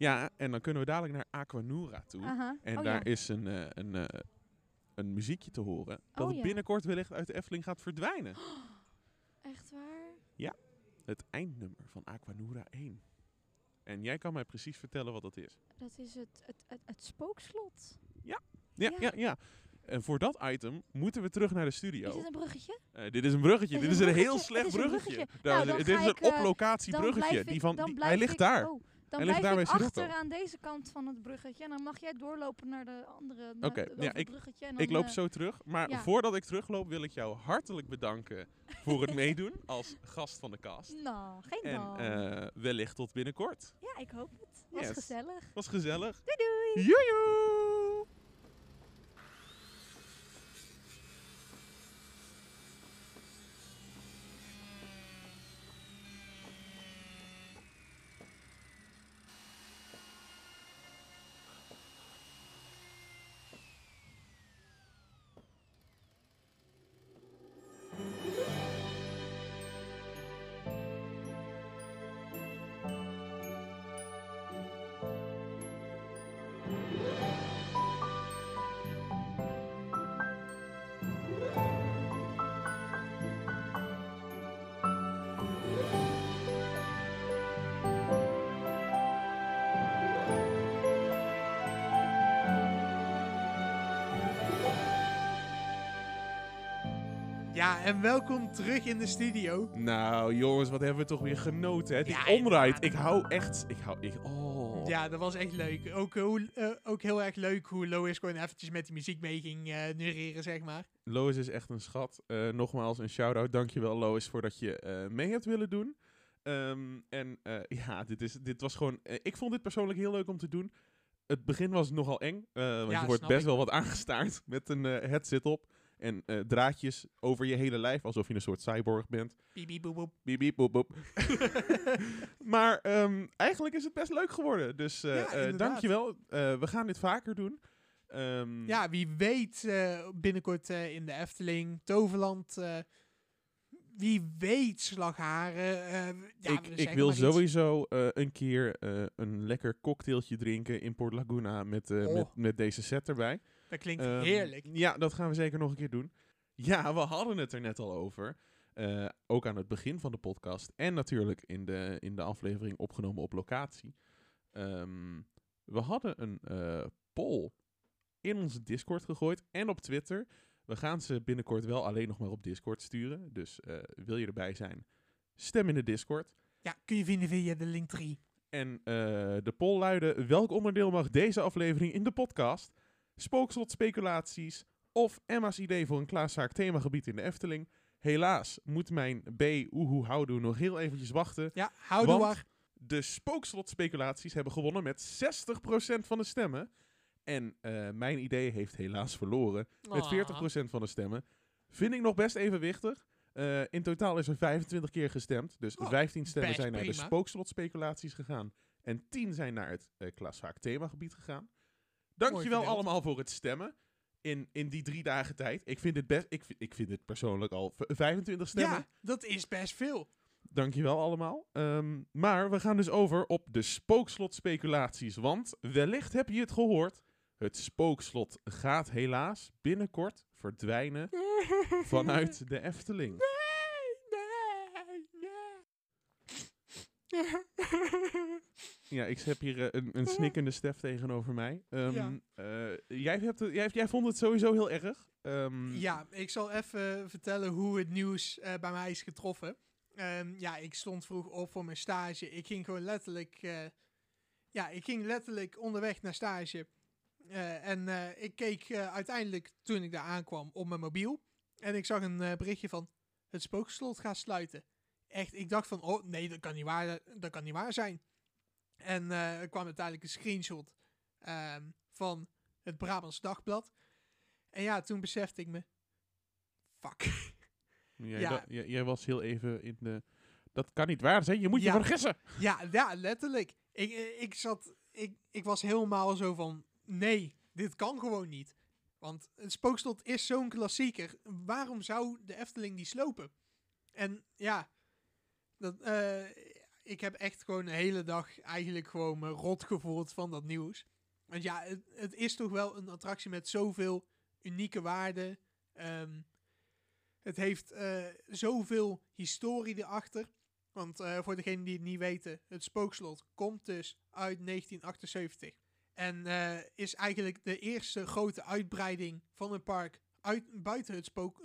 Ja, en dan kunnen we dadelijk naar Aquanura toe. En oh, daar ja. is een, eh, een, eh, een muziekje te horen. Dat Oh, ja. binnenkort wellicht uit de Efteling gaat verdwijnen. Echt waar? Het eindnummer van Aquanura 1. En jij kan mij precies vertellen wat dat is. Dat is het, het, het, het spookslot. Ja, ja, Ja. ja. En voor dat item moeten we terug naar de studio. Is het een bruggetje? Eh, dit is een bruggetje. Is dit is een heel bruggetje? slecht Het is een bruggetje. Nou, dit is een ik, op-locatie Dan bruggetje. Die van, die- hij ligt ik- daar. oh, dan blijf daar ik achter aan deze kant van het bruggetje. En dan mag jij doorlopen naar de andere naar ja, ik- bruggetje. En dan, Ik loop eh, zo terug. Maar ja. voordat ik terugloop wil ik jou hartelijk bedanken voor het meedoen als gast van de cast. Nou, geen En dank. eh, wellicht tot binnenkort. ja, ik hoop het. Was Yes. gezellig. Was gezellig. Doei doei. Joejoe! Ja, en welkom terug in de studio. Nou jongens, wat hebben we toch weer genoten. Hè? Die Ja, omrijd. Ik hou echt... Ik hou... Ik, oh. Ja, dat was echt leuk. Ook, eh, hoe, eh, ook heel erg leuk hoe Lois gewoon eventjes met die muziek mee ging neureren, zeg maar. Lois is echt een schat. Nogmaals een shout-out. Dankjewel Lois voor dat je mee hebt willen doen. Ehm, en ja, dit, is, dit was gewoon... ik vond dit persoonlijk heel leuk om te doen. Het begin was nogal eng. want Ja, je wordt best ik. wel wat aangestaard met een headset op. En eh, draadjes over je hele lijf, alsof je een soort cyborg bent. Boep, boep. Boep, boep. maar ehm, eigenlijk is het best leuk geworden. Dus eh Ja, inderdaad. dankjewel. We gaan dit vaker doen. Ehm, Ja, wie weet binnenkort in de Efteling, Toverland. wie weet Slagharen. ja, ik, ik wil sowieso een keer een lekker cocktailtje drinken in Port Laguna met, eh, Oh. met, met deze set erbij. Dat klinkt Ehm, heerlijk. Ja, dat gaan we zeker nog een keer doen. Ja, we hadden het er net al over. Eh, ook aan het begin van de podcast. En natuurlijk in de, in de aflevering opgenomen op locatie. Ehm, we hadden een eh, poll in onze Discord gegooid en op Twitter. We gaan ze binnenkort wel alleen nog maar op Discord sturen. Dus eh, wil je erbij zijn, stem in de Discord. Ja, kun je vinden via de link 3. En de poll luidde: welk onderdeel mag deze aflevering in de podcast? Spookslot speculaties of Emma's idee voor een klaaszaak themagebied in de Efteling? Helaas moet mijn B Oehoe Houdoe nog heel eventjes wachten. Ja, hou Want- waar. De spookslot speculaties hebben gewonnen met 60% van de stemmen. En eh, mijn idee heeft helaas verloren met Ah. 40% van de stemmen. Vind ik nog best evenwichtig. Eh, in totaal is er 25 keer gestemd. Dus Oh, 15 stemmen zijn naar de prima. spookslotspeculaties gegaan. En 10 zijn naar het uh, themagebied gegaan. Dankjewel allemaal voor het stemmen. In, in die drie dagen tijd. Ik vind dit best. Ik, ik vind dit persoonlijk al v- 25 stemmen. Ja, dat is best veel. Dankjewel allemaal. Ehm, maar we gaan dus over op de spookslot speculaties. Want wellicht heb je het gehoord. Het spookslot gaat helaas binnenkort verdwijnen vanuit de Efteling. Nee, nee, nee. Ja, ik heb hier eh, een, een snikkende Stef tegenover mij. Ehm, Ja. eh, jij, hebt het, jij, jij vond het sowieso heel erg. Ehm, Ja, ik zal even vertellen hoe het nieuws eh, bij mij is getroffen. Ehm, ja, ik stond vroeg op voor mijn stage. Ik ging gewoon letterlijk... ja, ik ging letterlijk onderweg naar stage. En ik keek uiteindelijk, toen ik daar aankwam, op mijn mobiel. En ik zag een berichtje van... Het spookslot gaat sluiten. Echt, ik dacht van... Oh, nee, dat kan niet waar, dat kan niet waar zijn. En eh, er kwam uiteindelijk een screenshot ehm, van het Brabants Dagblad. En ja, toen besefte ik me... Fuck. jij, ja. jij, jij was heel even in de... Dat kan niet waar zijn, je moet Ja. je vergissen. Ja, ja letterlijk. Ik, eh, ik zat... Ik, ik was helemaal zo van... Nee, dit kan gewoon niet. Want het spookslot is zo'n klassieker. Waarom zou de Efteling die slopen? En ja... Dat, eh, ik heb echt gewoon de hele dag eigenlijk gewoon me rot gevoeld van dat nieuws. Want ja, het, het is toch wel een attractie met zoveel unieke waarden. Ehm, het heeft eh, zoveel historie erachter. Want eh, voor degenen die het niet weten, het spookslot komt dus uit 1978. En is eigenlijk de eerste grote uitbreiding van een park uit, buiten het spook,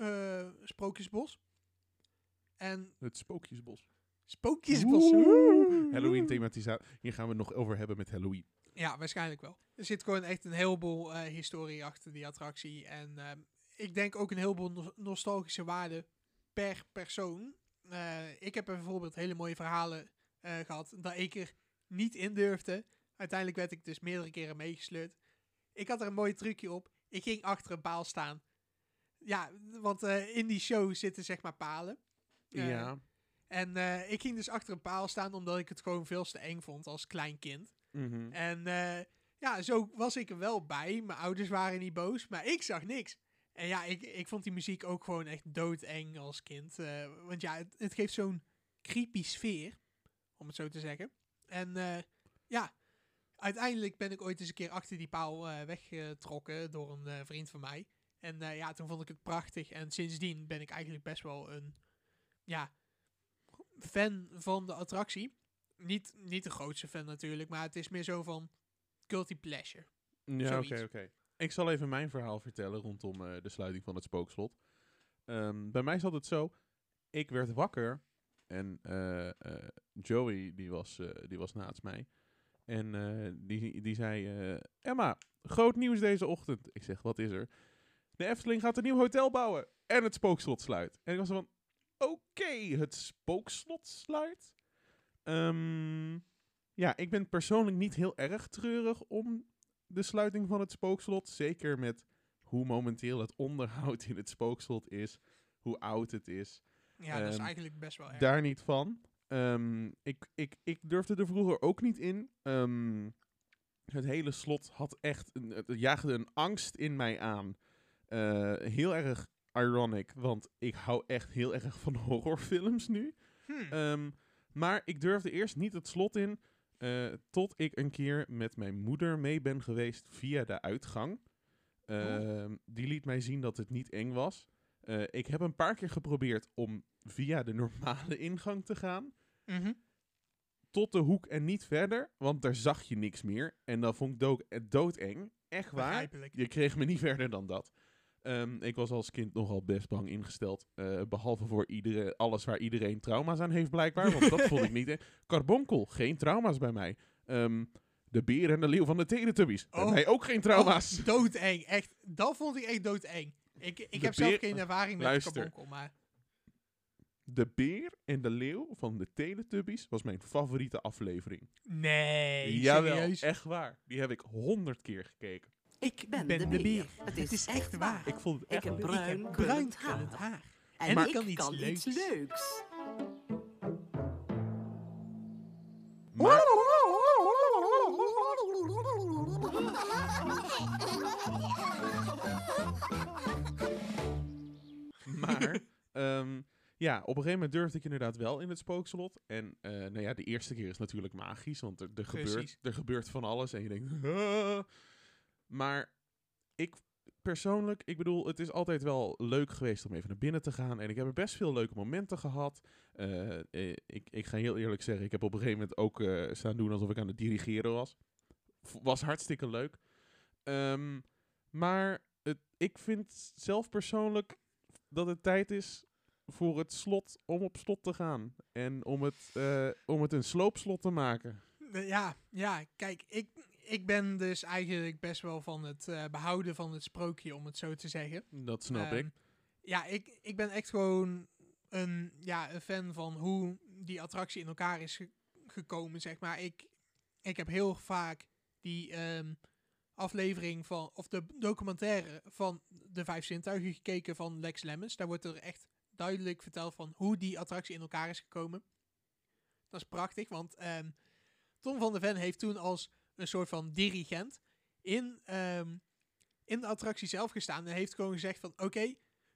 Sprookjesbos. En Het Spookjesbos. Spookjesbos. Oeh. Halloween thematisatie. Hier gaan we het nog over hebben met Halloween. Ja, waarschijnlijk wel. Er zit gewoon echt een heleboel eh, historie achter die attractie. En ehm, ik denk ook een heleboel no- nostalgische waarde per persoon. Eh, ik heb er bijvoorbeeld hele mooie verhalen eh, gehad dat ik er niet in durfde. Uiteindelijk werd ik dus meerdere keren meegesleurd. Ik had er een mooi trucje op. Ik ging achter een paal staan. Ja, want eh, in die show zitten zeg maar palen. Eh, ja. En eh, ik ging dus achter een paal staan omdat ik het gewoon veel te eng vond als klein kind. Mhm. En eh, ja, zo was ik er wel bij. Mijn ouders waren niet boos, maar ik zag niks. En ja, ik, ik vond die muziek ook gewoon echt doodeng als kind. eh, want ja, het, het geeft zo'n creepy sfeer, om het zo te zeggen. En ja, uiteindelijk ben ik ooit eens een keer achter die paal weggetrokken door een vriend van mij. En ja, toen vond ik het prachtig. En sindsdien ben ik eigenlijk best wel een, ja, fan van de attractie. Niet, niet de grootste fan natuurlijk, maar het is meer zo van guilty pleasure. Ja, oké, oké. Ik zal even mijn verhaal vertellen rondom eh, de sluiting van het spookslot. Ehm, bij mij zat het zo. Ik werd wakker en eh, eh, Joey, die was, die was naast mij. En die, die zei, Emma, groot nieuws deze ochtend. Ik zeg, wat is er? De Efteling gaat een nieuw hotel bouwen en het spookslot sluit. En ik was van, oké, het spookslot sluit? Ehm, ja, ik ben persoonlijk niet heel erg treurig om de sluiting van het spookslot. Zeker met hoe momenteel het onderhoud in het spookslot is. Hoe oud het is. Ja, dat is Ehm, eigenlijk best wel erg. Daar niet van. Ehm, ik, ik, ik durfde er vroeger ook niet in. Het hele slot had echt een, het jaagde een angst in mij aan. Eh, heel erg ironic, want ik hou echt heel erg van horrorfilms nu. Hm. Ehm, maar ik durfde eerst niet het slot in. eh, tot ik een keer met mijn moeder mee ben geweest via de uitgang. Ehm, Die liet mij zien dat het niet eng was. Eh, ik heb een paar keer geprobeerd om via de normale ingang te gaan. Mhm. Tot de hoek en niet verder. Want daar zag je niks meer. En dat vond ik dood, eh, doodeng. Echt waar. Je kreeg me niet verder dan dat. Ehm, ik was als kind nogal best bang ingesteld. eh, behalve voor iedere, alles waar iedereen trauma's aan heeft, blijkbaar. Want dat vond ik niet. eh. Carbonkel, geen trauma's bij mij. Ehm, de beer en de leeuw van de Teletubbies. Bij Oh. mij ook geen trauma's. Oh, doodeng. Echt, dat vond ik echt doodeng. Ik, ik De heb zelf geen ervaring met Luister. carbonkel, maar... De beer en de leeuw van de Teletubbies was mijn favoriete aflevering. Nee, Jawel, serieus? echt waar. Die heb ik honderd keer gekeken. Ik ben, ben de, de beer. Het Het is, echt waar. Ik vond het Ik echt heb bruin, ik heb bruin haar. En Maar ik kan iets kan iets leuks. leuks. Maar, maar ehm, ja, op een gegeven moment durfde ik inderdaad wel in het spookslot. En eh, nou ja, de eerste keer is natuurlijk magisch, want er, er, gebeurt, er gebeurt van alles. En je denkt, "Ah." Maar ik persoonlijk, ik bedoel, het is altijd wel leuk geweest om even naar binnen te gaan. En ik heb er best veel leuke momenten gehad. Eh, eh, ik, ik ga heel eerlijk zeggen, ik heb op een gegeven moment ook eh, staan doen alsof ik aan het dirigeren was. Was hartstikke leuk. Ehm, maar het, ik vind zelf persoonlijk dat het tijd is voor het slot om op slot te gaan. En om het, om het een sloopslot te maken. Ja, ja, kijk, ik, ik ben dus eigenlijk best wel van het eh, behouden van het sprookje, om het zo te zeggen. Dat snap Ehm, ik. Ja, ik, ik ben echt gewoon een, ja, een fan van hoe die attractie in elkaar is ge- gekomen, zeg maar. Ik, ik heb heel vaak die ehm, aflevering van, of de documentaire van de Vijf Zintuigen gekeken van Lex Lemmens. Daar wordt er echt duidelijk verteld van hoe die attractie in elkaar is gekomen. Dat is prachtig, want ehm, Tom van der Ven heeft toen als een soort van dirigent in, ehm, in de attractie zelf gestaan en heeft gewoon gezegd van oké,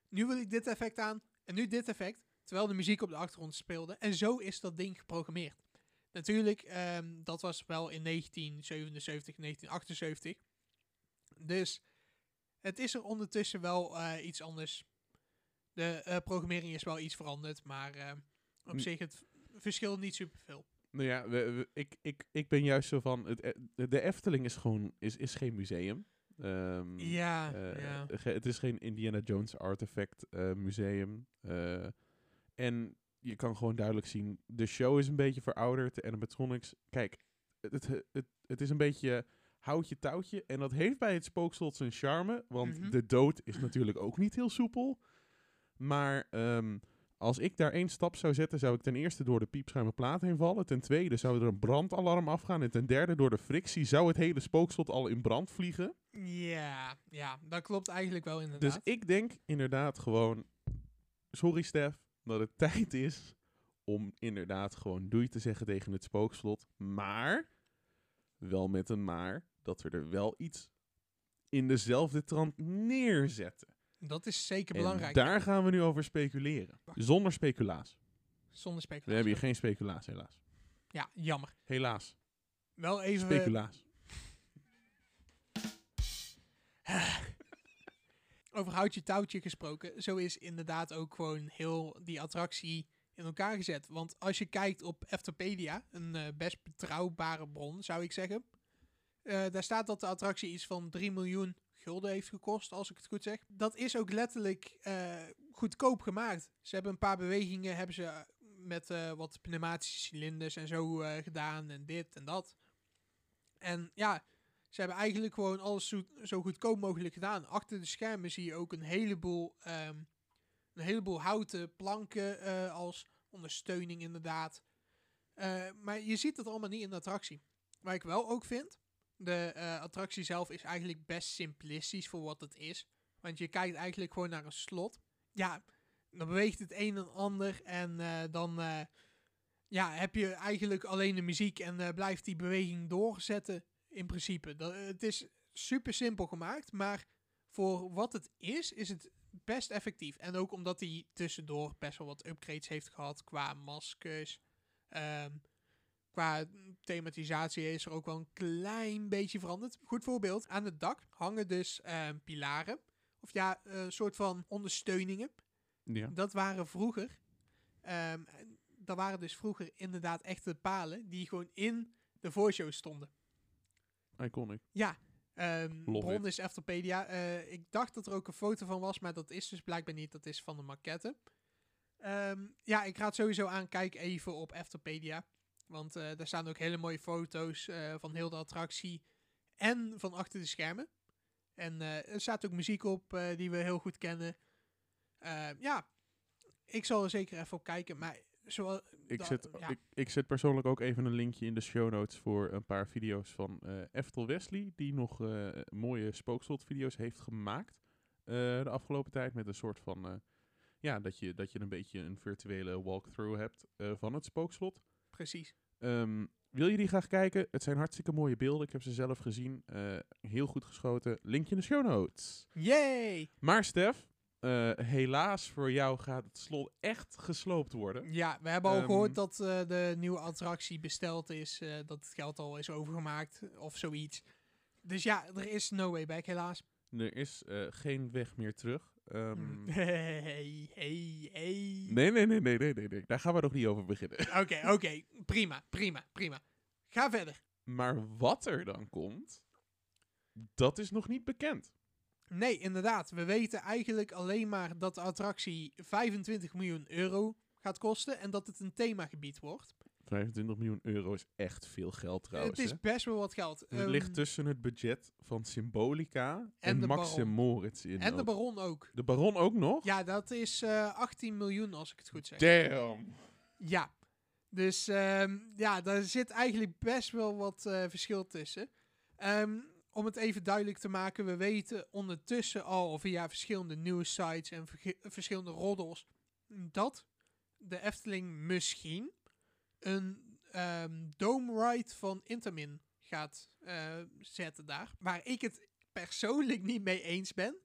nu wil ik dit effect aan en nu dit effect, terwijl de muziek op de achtergrond speelde. En zo is dat ding geprogrammeerd. Natuurlijk, ehm, dat was wel in 1977, 1978. Dus het is er ondertussen wel eh, iets anders. De eh, programmering is wel iets veranderd, maar eh, op Mm. zich het verschilt niet superveel. Nou ja, we, we- ik, ik, ik ben juist zo van... Het, e- de Efteling is gewoon is, is geen museum. Ehm, Ja, eh, ja. ge- Het is geen Indiana Jones Artifact eh, museum. eh, en je kan gewoon duidelijk zien... De show is een beetje verouderd. De animatronics... Kijk, het, het, het, het is een beetje houtje touwtje. En dat heeft bij het spookslot zijn charme. Want Mhm. de dood is natuurlijk ook niet heel soepel. Maar ehm, als ik daar één stap zou zetten, zou ik ten eerste door de piepschuime plaat heen vallen. Ten tweede zou er een brandalarm afgaan. En ten derde, door de frictie zou het hele spookslot al in brand vliegen. Ja, ja, dat klopt eigenlijk wel Dus inderdaad. ik denk inderdaad gewoon... Sorry Stef, dat het tijd is om inderdaad gewoon doei te zeggen tegen het spookslot. Maar, wel met een maar, dat we er wel iets in dezelfde trant neerzetten. Dat is zeker En belangrijk. daar gaan we nu over speculeren. Zonder speculaas. Zonder We speculatie. hebben hier geen speculaas, helaas. Ja, jammer. Helaas. Wel even... Speculaas. Over houtje touwtje gesproken, zo is inderdaad ook gewoon heel die attractie in elkaar gezet. Want als je kijkt op Eftopedia, een eh, best betrouwbare bron zou ik zeggen. eh, daar staat dat de attractie iets van 3 miljoen gulden heeft gekost, als ik het goed zeg. Dat is ook letterlijk eh, goedkoop gemaakt. Ze hebben een paar bewegingen hebben ze eh, met eh, wat pneumatische cilinders en zo gedaan en dit en dat. En ja, ze hebben eigenlijk gewoon alles zo, goedkoop mogelijk gedaan. Achter de schermen zie je ook een heleboel, ehm, een heleboel houten planken als ondersteuning inderdaad. Maar je ziet het allemaal niet in de attractie. Waar ik wel ook vind, de eh, attractie zelf is eigenlijk best simplistisch voor wat het is. Want je kijkt eigenlijk gewoon naar een slot. Ja, dan beweegt het een en ander en eh, dan eh, ja, heb je eigenlijk alleen de muziek en blijft die beweging doorzetten in principe. Dat, het is super simpel gemaakt, maar voor wat het is, is het best effectief. En ook omdat hij tussendoor best wel wat upgrades heeft gehad qua maskers. ehm, qua thematisatie is er ook wel een klein beetje veranderd. Goed voorbeeld, aan het dak hangen dus ehm, pilaren. Of ja, een soort van ondersteuningen. Ja. Dat waren vroeger. ehm, dat waren dus vroeger inderdaad echte palen die gewoon in de voorshow stonden. Iconic. Ja, Love bron it. is Eftopedia. Eh, ik dacht dat er ook een foto van was, maar dat is dus blijkbaar niet. Dat is van de maquette. Ja, ik raad sowieso aan, kijk even op Eftopedia. Want eh, daar staan ook hele mooie foto's eh, van heel de attractie en van achter de schermen. En eh, er staat ook muziek op die we heel goed kennen. Ja, ik zal er zeker even op kijken. Maar zoals, Ik, zet, ja. ik, ik zet persoonlijk ook even een linkje in de show notes voor een paar video's van Eftel Wesley, die nog mooie spookslot-video's heeft gemaakt de afgelopen tijd. Met een soort van, ja, dat je, dat je een beetje een virtuele walkthrough hebt van het spookslot. Precies. Ehm, wil je die graag kijken? Het zijn hartstikke mooie beelden. Ik heb ze zelf gezien. Eh, heel goed geschoten. Linkje in de show notes. Yay! Maar Stef, eh, helaas voor jou gaat het slot echt gesloopt worden. Ja, we hebben al Ehm, gehoord dat eh, de nieuwe attractie besteld is. dat het geld al is overgemaakt of zoiets. Dus ja, er is no way back helaas. Er is geen weg meer terug. Ehm, Hey, hey, hey. nee, nee, nee, nee, nee, nee, nee. Daar gaan we nog niet over beginnen. Oké, oké. Prima, prima, prima. Ga verder. Maar wat er dan komt, dat is nog niet bekend. Nee, inderdaad. We weten eigenlijk alleen maar dat de attractie 25 miljoen euro gaat kosten. En dat het een themagebied wordt. 25 miljoen euro is echt veel geld trouwens. het is hè. best wel wat geld. het Ehm, ligt tussen het budget van Symbolica en, en Baron. Moritz in. en de. Baron ook. de Baron ook nog? Ja, dat is eh 18 miljoen als ik het goed zeg. Damn. Ja. Dus ehm, ja, daar zit eigenlijk best wel wat eh, verschil tussen. Ehm, om het even duidelijk te maken, we weten ondertussen al via verschillende nieuwssites en verschillende roddels dat de Efteling misschien een ehm dome ride van Intermin gaat eh, zetten daar. Waar ik het persoonlijk niet mee eens ben.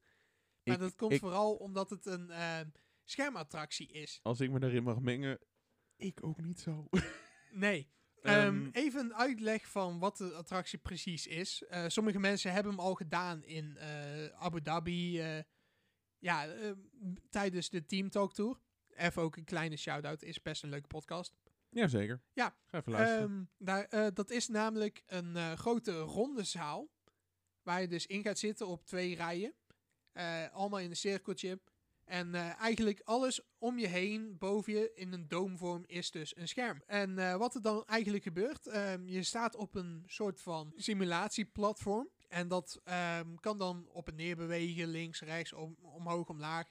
Maar Ik- dat komt ik- vooral omdat het een ehm, schermattractie is. Als ik me daarin mag mengen, ik ook niet zo. Nee. Ehm, even een uitleg van wat de attractie precies is. Eh, sommige mensen hebben hem al gedaan in eh, Abu Dhabi. ja, tijdens de Team Talk Tour. Even ook een kleine shout-out. Is best een leuke podcast. Jazeker. Ja. Ga even luisteren. Ehm, daar, eh, dat is namelijk een eh, grote ronde zaal. Waar je dus in gaat zitten op twee rijen. Eh, allemaal in een cirkeltje. En eigenlijk alles om je heen, boven je, in een doomvorm is dus een scherm. En wat er dan eigenlijk gebeurt, ehm, je staat op een soort van simulatieplatform. En dat ehm, kan dan op en neer bewegen, links, rechts, om, omhoog, omlaag.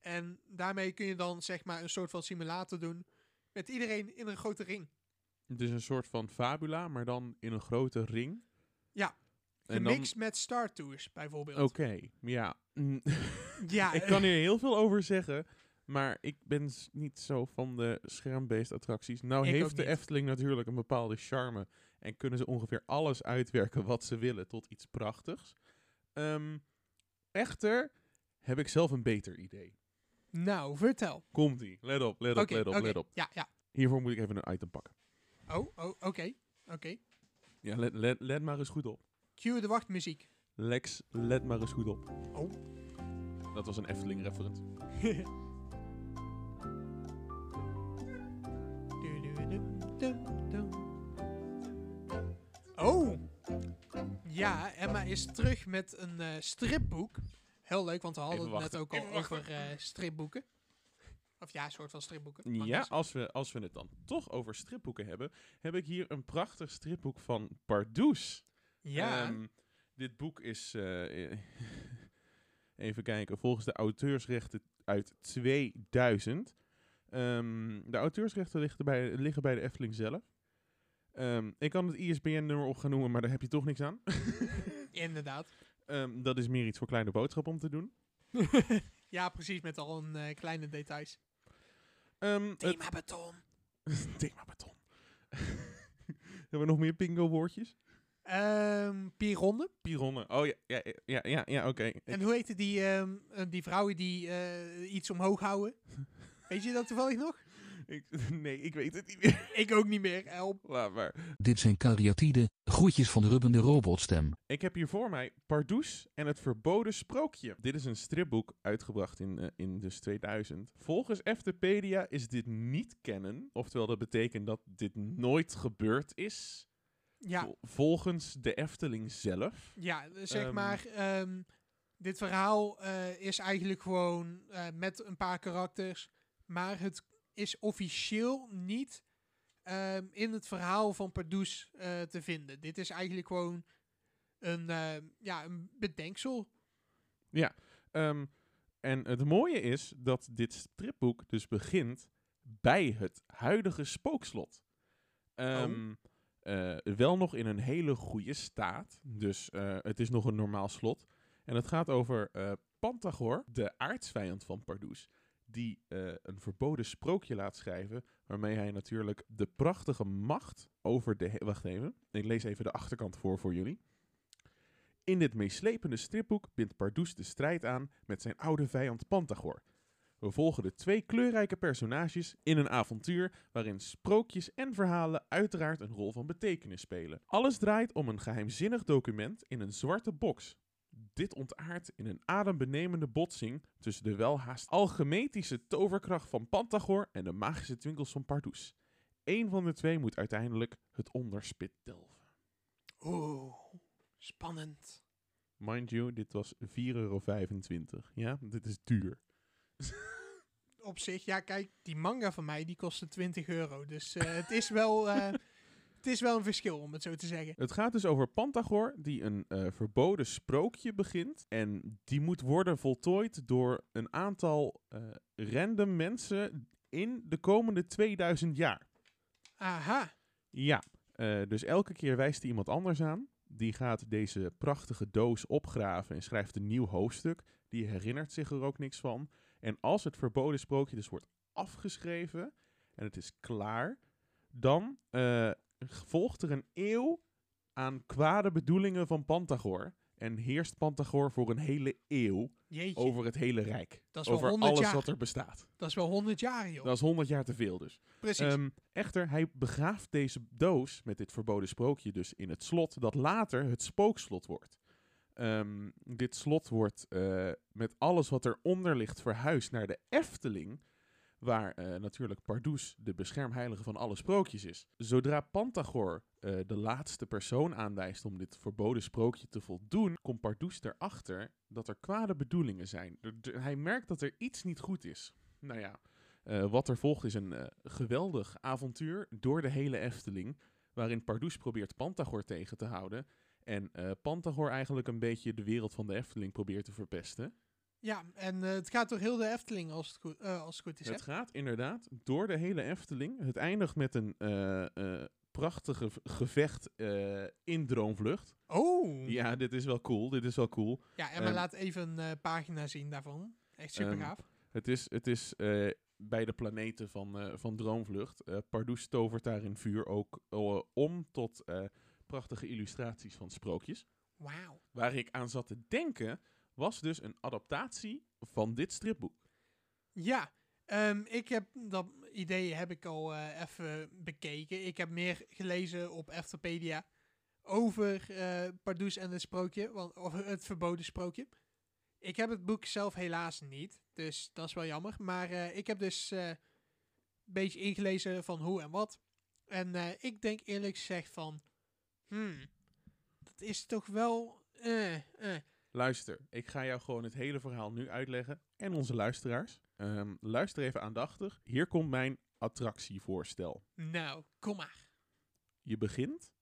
En daarmee kun je dan zeg maar een soort van simulator doen. Met iedereen in een grote ring. Het is een soort van fabula, maar dan in een grote ring. Ja. En dan... Gemixt met Star Tours bijvoorbeeld. Oké, ja. Ja, ik kan hier heel veel over zeggen, maar ik ben niet zo van de schermbeest attracties. Nou Ik heeft de. Efteling natuurlijk een bepaalde charme en kunnen ze ongeveer alles uitwerken wat ze willen tot iets prachtigs. Ehm, echter heb ik zelf een beter idee. Nou, vertel. Komt-ie. Let op, let op, let op, let op. Ja, ja. Hiervoor moet ik even een item pakken. Oh, oh oké. Oké. Ja, let, let, let maar eens goed op. Cue de wachtmuziek. Lex, let maar eens goed op. Oh. Dat was een Efteling-referent. Oh! Ja, Emma is terug met een eh, stripboek. Heel leuk, want we hadden het net ook al over eh, stripboeken. Of ja, een soort van stripboeken. Ja, als we, als we het dan toch over stripboeken hebben, heb ik hier een prachtig stripboek van Pardoes. Ja. Ehm, dit boek is, eh, even kijken, volgens de auteursrechten uit 2000. Ehm, de auteursrechten liggen bij, liggen bij de Efteling zelf. Ehm, ik kan het ISBN-nummer op gaan noemen, maar daar heb je toch niks aan. Inderdaad. Ehm, dat is meer iets voor kleine boodschap om te doen. ja, precies, met al een eh, kleine details. Ehm, Thema beton. thema beton. hebben we nog meer bingo-woordjes? Ehm Pironde. Pironnen. Oh ja, ja, ja, ja, ja oké. En hoe heette die, ehm, eh, die vrouwen die eh, iets omhoog houden? Weet je dat toevallig nog? Ik, nee, ik weet het niet meer. Ik ook niet meer. Help. Laat maar. Dit zijn kariatide, groetjes van de rubbende robotstem. Ik heb hier voor mij Pardoes en het verboden sprookje. Dit is een stripboek uitgebracht in, eh, in dus 2000. Volgens Eftepedia is dit niet kennen. Oftewel, dat betekent dat dit nooit gebeurd is. Ja, Vol- volgens de Efteling zelf. ja zeg Ehm. maar. ehm, dit verhaal eh, is eigenlijk gewoon eh, met een paar karakters. Maar het is officieel niet ehm, in het verhaal van Pardoes eh, te vinden. Dit is eigenlijk gewoon een, ehm, ja, een bedenksel. Ehm, en het mooie is dat dit stripboek dus begint bij het huidige spookslot. Ehm, eh, wel nog in een hele goede staat. Dus eh, het is nog een normaal slot. En het gaat over eh Pantagor, de aardsvijand van Pardoes. Die eh, een verboden sprookje laat schrijven. Waarmee hij natuurlijk de prachtige macht over de. Wacht even. Ik lees even de achterkant voor voor jullie. In dit meeslepende stripboek bindt Pardoes de strijd aan met zijn oude vijand Pantagor. We volgen de twee kleurrijke personages in een avontuur waarin sprookjes en verhalen uiteraard een rol van betekenis spelen. Alles draait om een geheimzinnig document in een zwarte box. Dit ontaardt in een adembenemende botsing tussen de welhaast alchemetische toverkracht van Pantagor en de magische twinkels van Pardoes. Eén van de twee moet uiteindelijk het onderspit delven. Oeh, spannend. Mind you, dit was 4,25 euro. Ja, dit is duur. Op zich, ja, kijk, die manga van mij die kostte 20 euro. Dus eh, het, is wel, eh, het is wel een verschil, om het zo te zeggen. Het gaat dus over Pantagor, die een eh, verboden sprookje begint. En die moet worden voltooid door een aantal eh, random mensen in de komende 2000 jaar. Aha. Ja, eh, dus elke keer wijst hij iemand anders aan. Die gaat deze prachtige doos opgraven en schrijft een nieuw hoofdstuk. Die herinnert zich er ook niks van. En als het verboden sprookje dus wordt afgeschreven en het is klaar, dan volgt er een eeuw aan kwade bedoelingen van Pantagor. en heerst Pantagor voor een hele eeuw Jeetje, over het hele rijk. dat is wel over 100 alles jaar. wat er bestaat. Dat is wel 100 jaar, joh. Dat is 100 jaar te veel dus. Precies. Ehm, echter, hij begraaft deze doos met dit verboden sprookje dus in het slot dat later het spookslot wordt. Ehm, dit slot wordt eh, met alles wat eronder ligt verhuisd naar de Efteling, waar eh, natuurlijk Pardoes de beschermheilige van alle sprookjes is. Zodra Pantagor eh, de laatste persoon aanwijst om dit verboden sprookje te voldoen, komt Pardoes erachter dat er kwade bedoelingen zijn. Hij merkt dat er iets niet goed is. Nou ja, eh, wat er volgt is een geweldig avontuur door de hele Efteling, waarin Pardoes probeert Pantagor tegen te houden. En Pantagor eigenlijk een beetje de wereld van de Efteling probeert te verpesten. Ja, en eh, het gaat door heel de Efteling als het goed, eh, als het goed is, hè? Het gaat inderdaad door de hele Efteling. Het eindigt met een eh, prachtige gevecht in Droomvlucht. Oh! Ja, dit is wel cool. Dit is wel cool. Ja, en we Ehm, laten even een pagina zien daarvan. Echt super Ehm, gaaf. Het is, het is bij de planeten van, van Droomvlucht. Pardoes tovert daar in vuur ook om tot prachtige illustraties van sprookjes. Wauw. Waar ik aan zat te denken, was dus een adaptatie van dit stripboek. Ja, ehm, ik heb dat idee heb ik al eh, even bekeken. Ik heb meer gelezen op Eftepedia over eh Pardoes en het sprookje, want, of het verboden sprookje. Ik heb het boek zelf helaas niet, dus dat is wel jammer. Maar eh, ik heb dus een beetje ingelezen van hoe en wat. En ik denk eerlijk gezegd van, hmm, dat is toch wel. Luister, ik ga jou gewoon het hele verhaal nu uitleggen. En onze luisteraars. Ehm, luister even aandachtig. Hier komt mijn attractievoorstel. Nou, kom maar. Je begint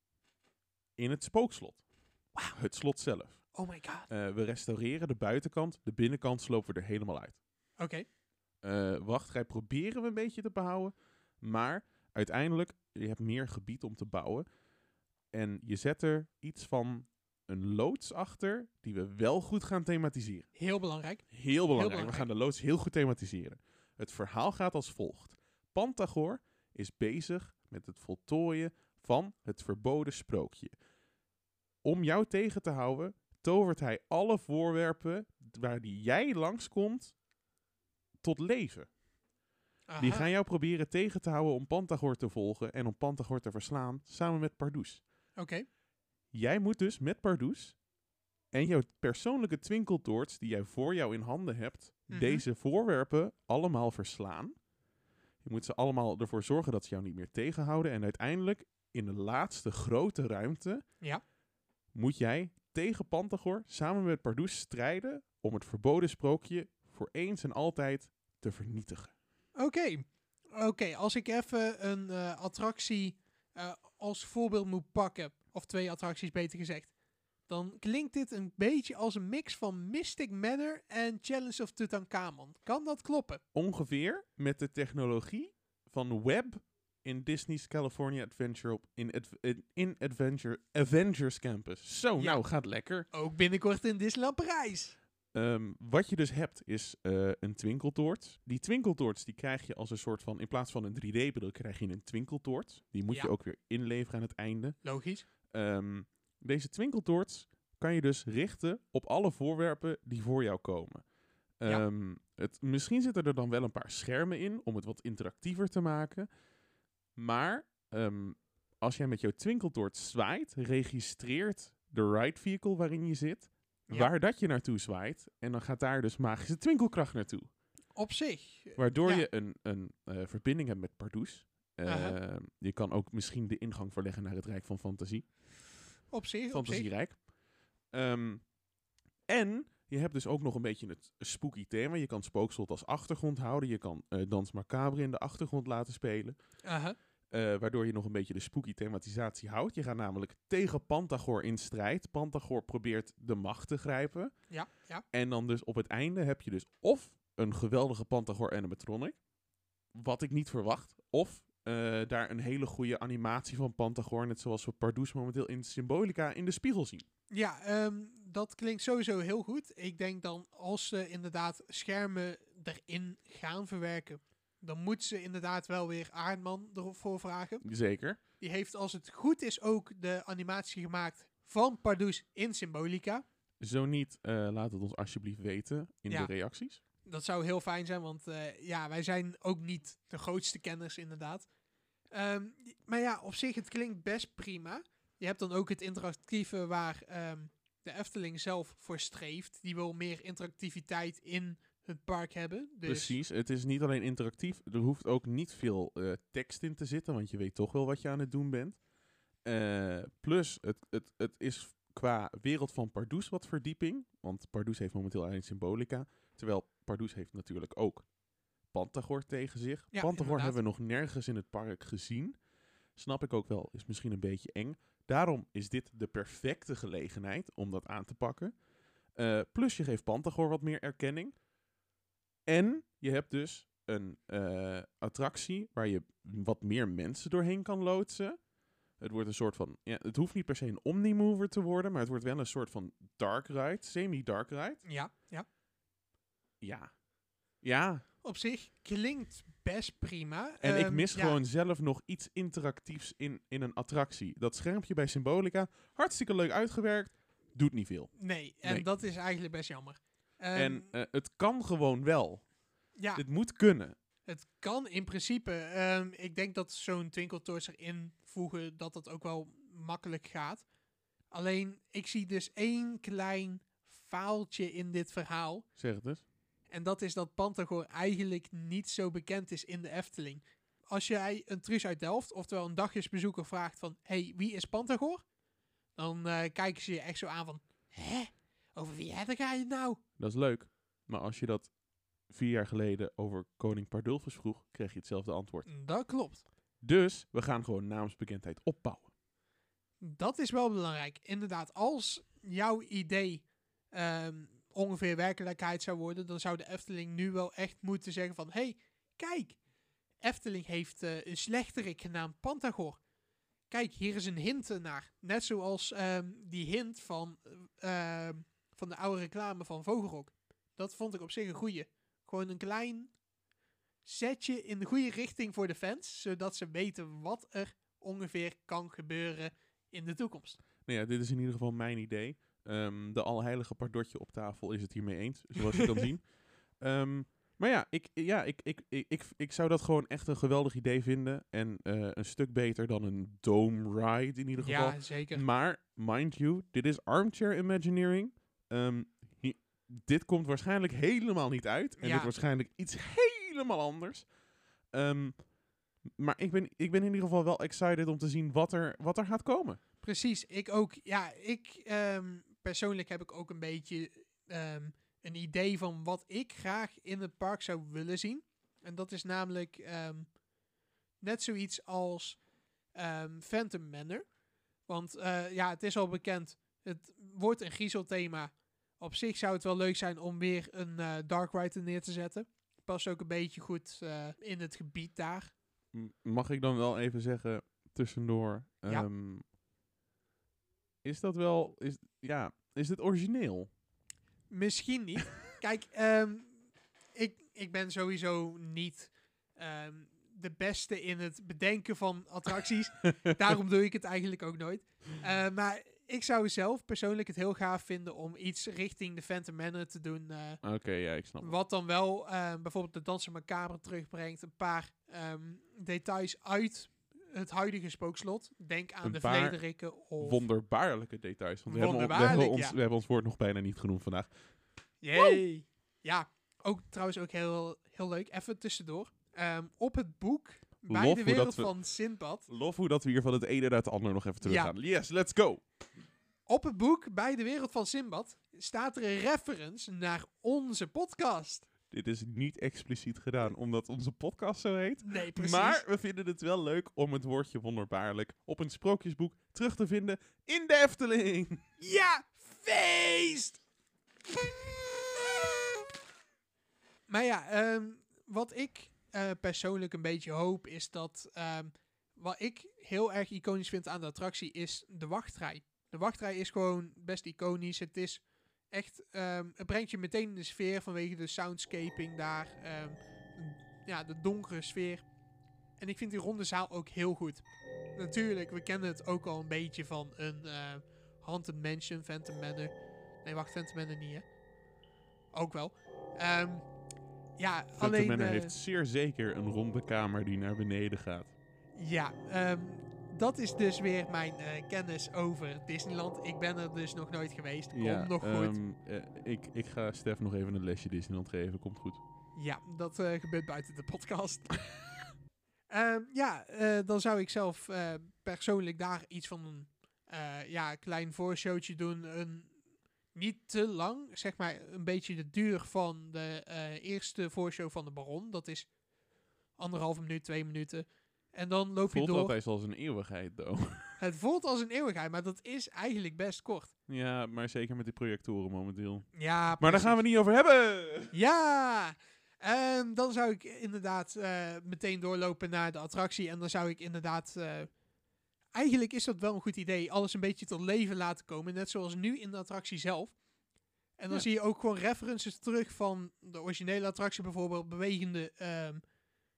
in het spookslot. Het slot zelf. Oh my god. Eh, we restaureren de buitenkant. De binnenkant slopen we er helemaal uit. Oké. Eh, wachtrij proberen we een beetje te behouden. Maar uiteindelijk, je hebt meer gebied om te bouwen. En je zet er iets van een loods achter die we wel goed gaan thematiseren. Heel belangrijk. Heel belangrijk. belangrijk. We gaan de loods heel goed thematiseren. Het verhaal gaat als volgt. Pantagor is bezig met het voltooien van het verboden sprookje. Om jou tegen te houden, tovert hij alle voorwerpen waar die jij langskomt tot leven. Die gaan jou proberen tegen te houden om Pantagor te volgen en om Pantagor te verslaan samen met Pardoes. Oké. Jij moet dus met Pardoes en jouw persoonlijke twinkeltoorts die jij voor jou in handen hebt, Mhm. deze voorwerpen allemaal verslaan. Je moet ze allemaal ervoor zorgen dat ze jou niet meer tegenhouden. En uiteindelijk, in de laatste grote ruimte, Ja. moet jij tegen Pantagor samen met Pardoes strijden om het verboden sprookje voor eens en altijd te vernietigen. Oké. Oké, als ik even een eh, attractie eh, als voorbeeld moet pakken, of twee attracties beter gezegd, dan klinkt dit een beetje als een mix van Mystic Manor en Challenge of Tutankhamon. Kan dat kloppen? Ongeveer met de technologie van Web in Disney's California Adventure op in, Adv- in, in Adventure Avengers Campus. Zo, Ja. nou gaat lekker. Ook binnenkort in Disneyland Parijs. Ehm, wat je dus hebt is eh, een twinkeltoort. Die twinkeltoorts die krijg je als een soort van, in plaats van een 3D-bril krijg je een twinkeltoort. Die moet Ja. je ook weer inleveren aan het einde. Logisch. Ehm, deze twinkeltoorts kan je dus richten op alle voorwerpen die voor jou komen. Ja. Ehm, het, misschien zitten er dan wel een paar schermen in om het wat interactiever te maken. Maar ehm, als jij met jouw twinkeltoort zwaait, registreert de ride vehicle waarin je zit Ja. waar dat je naartoe zwaait. En dan gaat daar dus magische twinkelkracht naartoe. Op zich. Waardoor Ja. je een, een eh, verbinding hebt met Pardoes. Ehm, je kan ook misschien de ingang verleggen naar het Rijk van Fantasie. Op zich. Op zich. Fantasierijk. Ehm, en je hebt dus ook nog een beetje het spooky thema. Je kan Spookslot als achtergrond houden. Je kan eh, Dans Macabre in de achtergrond laten spelen. Eh, waardoor je nog een beetje de spooky thematisatie houdt. Je gaat namelijk tegen Pantagor in strijd. Pantagor probeert de macht te grijpen. Ja. Ja. En dan dus op het einde heb je dus of een geweldige Pantagor animatronic. Wat ik niet verwacht. Of eh, daar een hele goede animatie van Pantagor. Net zoals we Pardoes momenteel in Symbolica in de spiegel zien. Ja, ehm, dat klinkt sowieso heel goed. Ik denk dan als ze inderdaad schermen erin gaan verwerken, dan moet ze inderdaad wel weer Aardman ervoor vragen. Zeker. Die heeft als het goed is ook de animatie gemaakt van Pardoes in Symbolica. Zo niet, eh, laat het ons alsjeblieft weten in Ja. de reacties. Dat zou heel fijn zijn, want eh, ja, wij zijn ook niet de grootste kenners inderdaad. Ehm, maar ja, op zich, het klinkt best prima. Je hebt dan ook het interactieve waar ehm, de Efteling zelf voor streeft. Die wil meer interactiviteit in het park hebben. Dus Precies, het is niet alleen interactief, er hoeft ook niet veel eh, tekst in te zitten, want je weet toch wel wat je aan het doen bent. Eh, plus, het, het, het is qua wereld van Pardoes wat verdieping, want Pardoes heeft momenteel alleen Symbolica, terwijl Pardoes heeft natuurlijk ook Pantagor tegen zich. Ja, Pantagor hebben we nog nergens in het park gezien. Snap ik ook wel, is misschien een beetje eng. Daarom is dit de perfecte gelegenheid om dat aan te pakken. Eh, plus je geeft Pantagor wat meer erkenning. En je hebt dus een eh, attractie waar je wat meer mensen doorheen kan loodsen. Het wordt een soort van. Ja, het hoeft niet per se een omnimover te worden, maar het wordt wel een soort van dark ride, semi-dark ride. ja, ja. Ja. Ja. Op zich klinkt best prima. En ik Ehm, mis ja, gewoon zelf nog iets interactiefs in, in een attractie. Dat schermpje bij Symbolica, hartstikke leuk uitgewerkt, doet niet veel. Nee, en Nee. dat is eigenlijk best jammer. Ehm, en eh, het kan gewoon wel. ja, Het moet kunnen. Het kan in principe. Ehm, ik denk dat zo'n Twinkle Toys erin voegen dat dat ook wel makkelijk gaat. Alleen, ik zie dus één klein faaltje in dit verhaal. Zeg het eens. En dat is dat Pantagor eigenlijk niet zo bekend is in de Efteling. Als jij een Truus uit Delft, oftewel een dagjesbezoeker, vraagt van... hey, wie is Pantagor? Dan eh, kijken ze je echt zo aan van... Hè? Over wie daar ga je nou? Dat is leuk. Maar als je dat vier jaar geleden over koning Pardulfus vroeg, kreeg je hetzelfde antwoord. Dat klopt. Dus we gaan gewoon naamsbekendheid opbouwen. Dat is wel belangrijk. Inderdaad, als jouw idee ehm, ongeveer werkelijkheid zou worden, dan zou de Efteling nu wel echt moeten zeggen van, hey, kijk, Efteling heeft eh, een slechterik genaamd Pantagor. Kijk, hier is een hint naar. Net zoals ehm, die hint van, eh, ehm, van de oude reclame van Vogelrok. Dat vond ik op zich een goeie. Gewoon een klein setje in de goede richting voor de fans, zodat ze weten wat er ongeveer kan gebeuren in de toekomst. Nou ja, dit is in ieder geval mijn idee. Ehm, de alheilige pardotje op tafel is het hiermee eens, zoals je kan zien. Ehm, maar ja, ik, ja ik, ik, ik, ik, ik zou dat gewoon echt een geweldig idee vinden. En eh, een stuk beter dan een dome ride in ieder geval. Ja, zeker. Maar, mind you, dit is armchair imagineering. Ehm, hi- dit komt waarschijnlijk helemaal niet uit. En Ja. dit waarschijnlijk iets helemaal anders. Maar ik ben, ik ben in ieder geval wel excited om te zien wat er, wat er gaat komen. Precies, ik ook. Ja, ik persoonlijk heb ik ook een beetje ehm, een idee van wat ik graag in het park zou willen zien. En dat is namelijk ehm, net zoiets als ehm, Phantom Manor. Want eh, ja, het is al bekend, het wordt een griezelthema. Op zich zou het wel leuk zijn om weer een eh, Dark Ride er neer te zetten. Past ook een beetje goed eh, in het gebied daar. Mag ik dan wel even zeggen, tussendoor. Ja. Is dat wel... Is, ja, is dit origineel? Misschien niet. Kijk, ehm, ik, ik ben sowieso niet ehm, de beste in het bedenken van attracties. Daarom doe ik het eigenlijk ook nooit. Eh, maar ik zou zelf persoonlijk het heel gaaf vinden om iets richting de Phantom Manor te doen. eh, Oké, ja, ik snap het. wat dan wel eh, bijvoorbeeld de Dansen Macabre terugbrengt. Een paar ehm, details uit het huidige spookslot. Denk aan Een de paar vlederikken of... Wonderbaarlijke details. Want we hebben, we, hebben ons, ja. we hebben ons woord nog bijna niet genoemd vandaag. Yay! Ja, ook trouwens ook heel, heel leuk. Even tussendoor. Ehm, op het boek bij Lof de wereld we- van Sinbad. Lof hoe dat we hier van het ene naar het ander nog even terug Ja. gaan. Yes, let's go! Op het boek bij de wereld van Sinbad staat er een reference naar onze podcast. Dit is niet expliciet gedaan omdat onze podcast zo heet. Nee, precies. Maar we vinden het wel leuk om het woordje wonderbaarlijk op een sprookjesboek terug te vinden in de Efteling. Ja, feest! Maar ja, ehm, wat ik eh, persoonlijk een beetje hoop is dat... ehm, wat ik heel erg iconisch vind aan de attractie is de wachtrij. De wachtrij is gewoon best iconisch. Het is echt... ehm, het brengt je meteen in de sfeer vanwege de soundscaping daar. ehm, ja, de donkere sfeer. En ik vind die ronde zaal ook heel goed. Natuurlijk, we kennen het ook al een beetje van een... eh, Haunted Mansion, Phantom Manor. Nee, wacht, Phantom Manor niet, hè? Ook wel. Ehm, ja, Phantom alleen... Manor eh, heeft zeer zeker een ronde kamer die naar beneden gaat. Ja, ehm, dat is dus weer mijn eh, kennis over Disneyland. Ik ben er dus nog nooit geweest. Komt ja, nog goed. ehm, eh, ik, ik ga Stef nog even een lesje Disneyland geven. Komt goed. Ja, dat eh, gebeurt buiten de podcast. Ehm, ja, dan zou ik zelf persoonlijk daar iets van een ja, klein voorshowtje doen. Een, niet te lang, zeg maar een beetje de duur van de eerste voorshow van de Baron. Dat is anderhalve minuut, twee minuten. En dan loop Voelt je door. altijd als een eeuwigheid, though. Het voelt als een eeuwigheid, maar dat is eigenlijk best kort. ja, maar zeker met die projectoren momenteel. Ja, Maar daar gaan we het niet over hebben! Ja! Ehm, dan zou ik inderdaad eh, meteen doorlopen naar de attractie. En dan zou ik inderdaad. eh, eigenlijk is dat wel een goed idee. Alles een beetje tot leven laten komen. Net zoals nu in de attractie zelf. En dan Ja. zie je ook gewoon references terug van de originele attractie. Bijvoorbeeld bewegende ehm,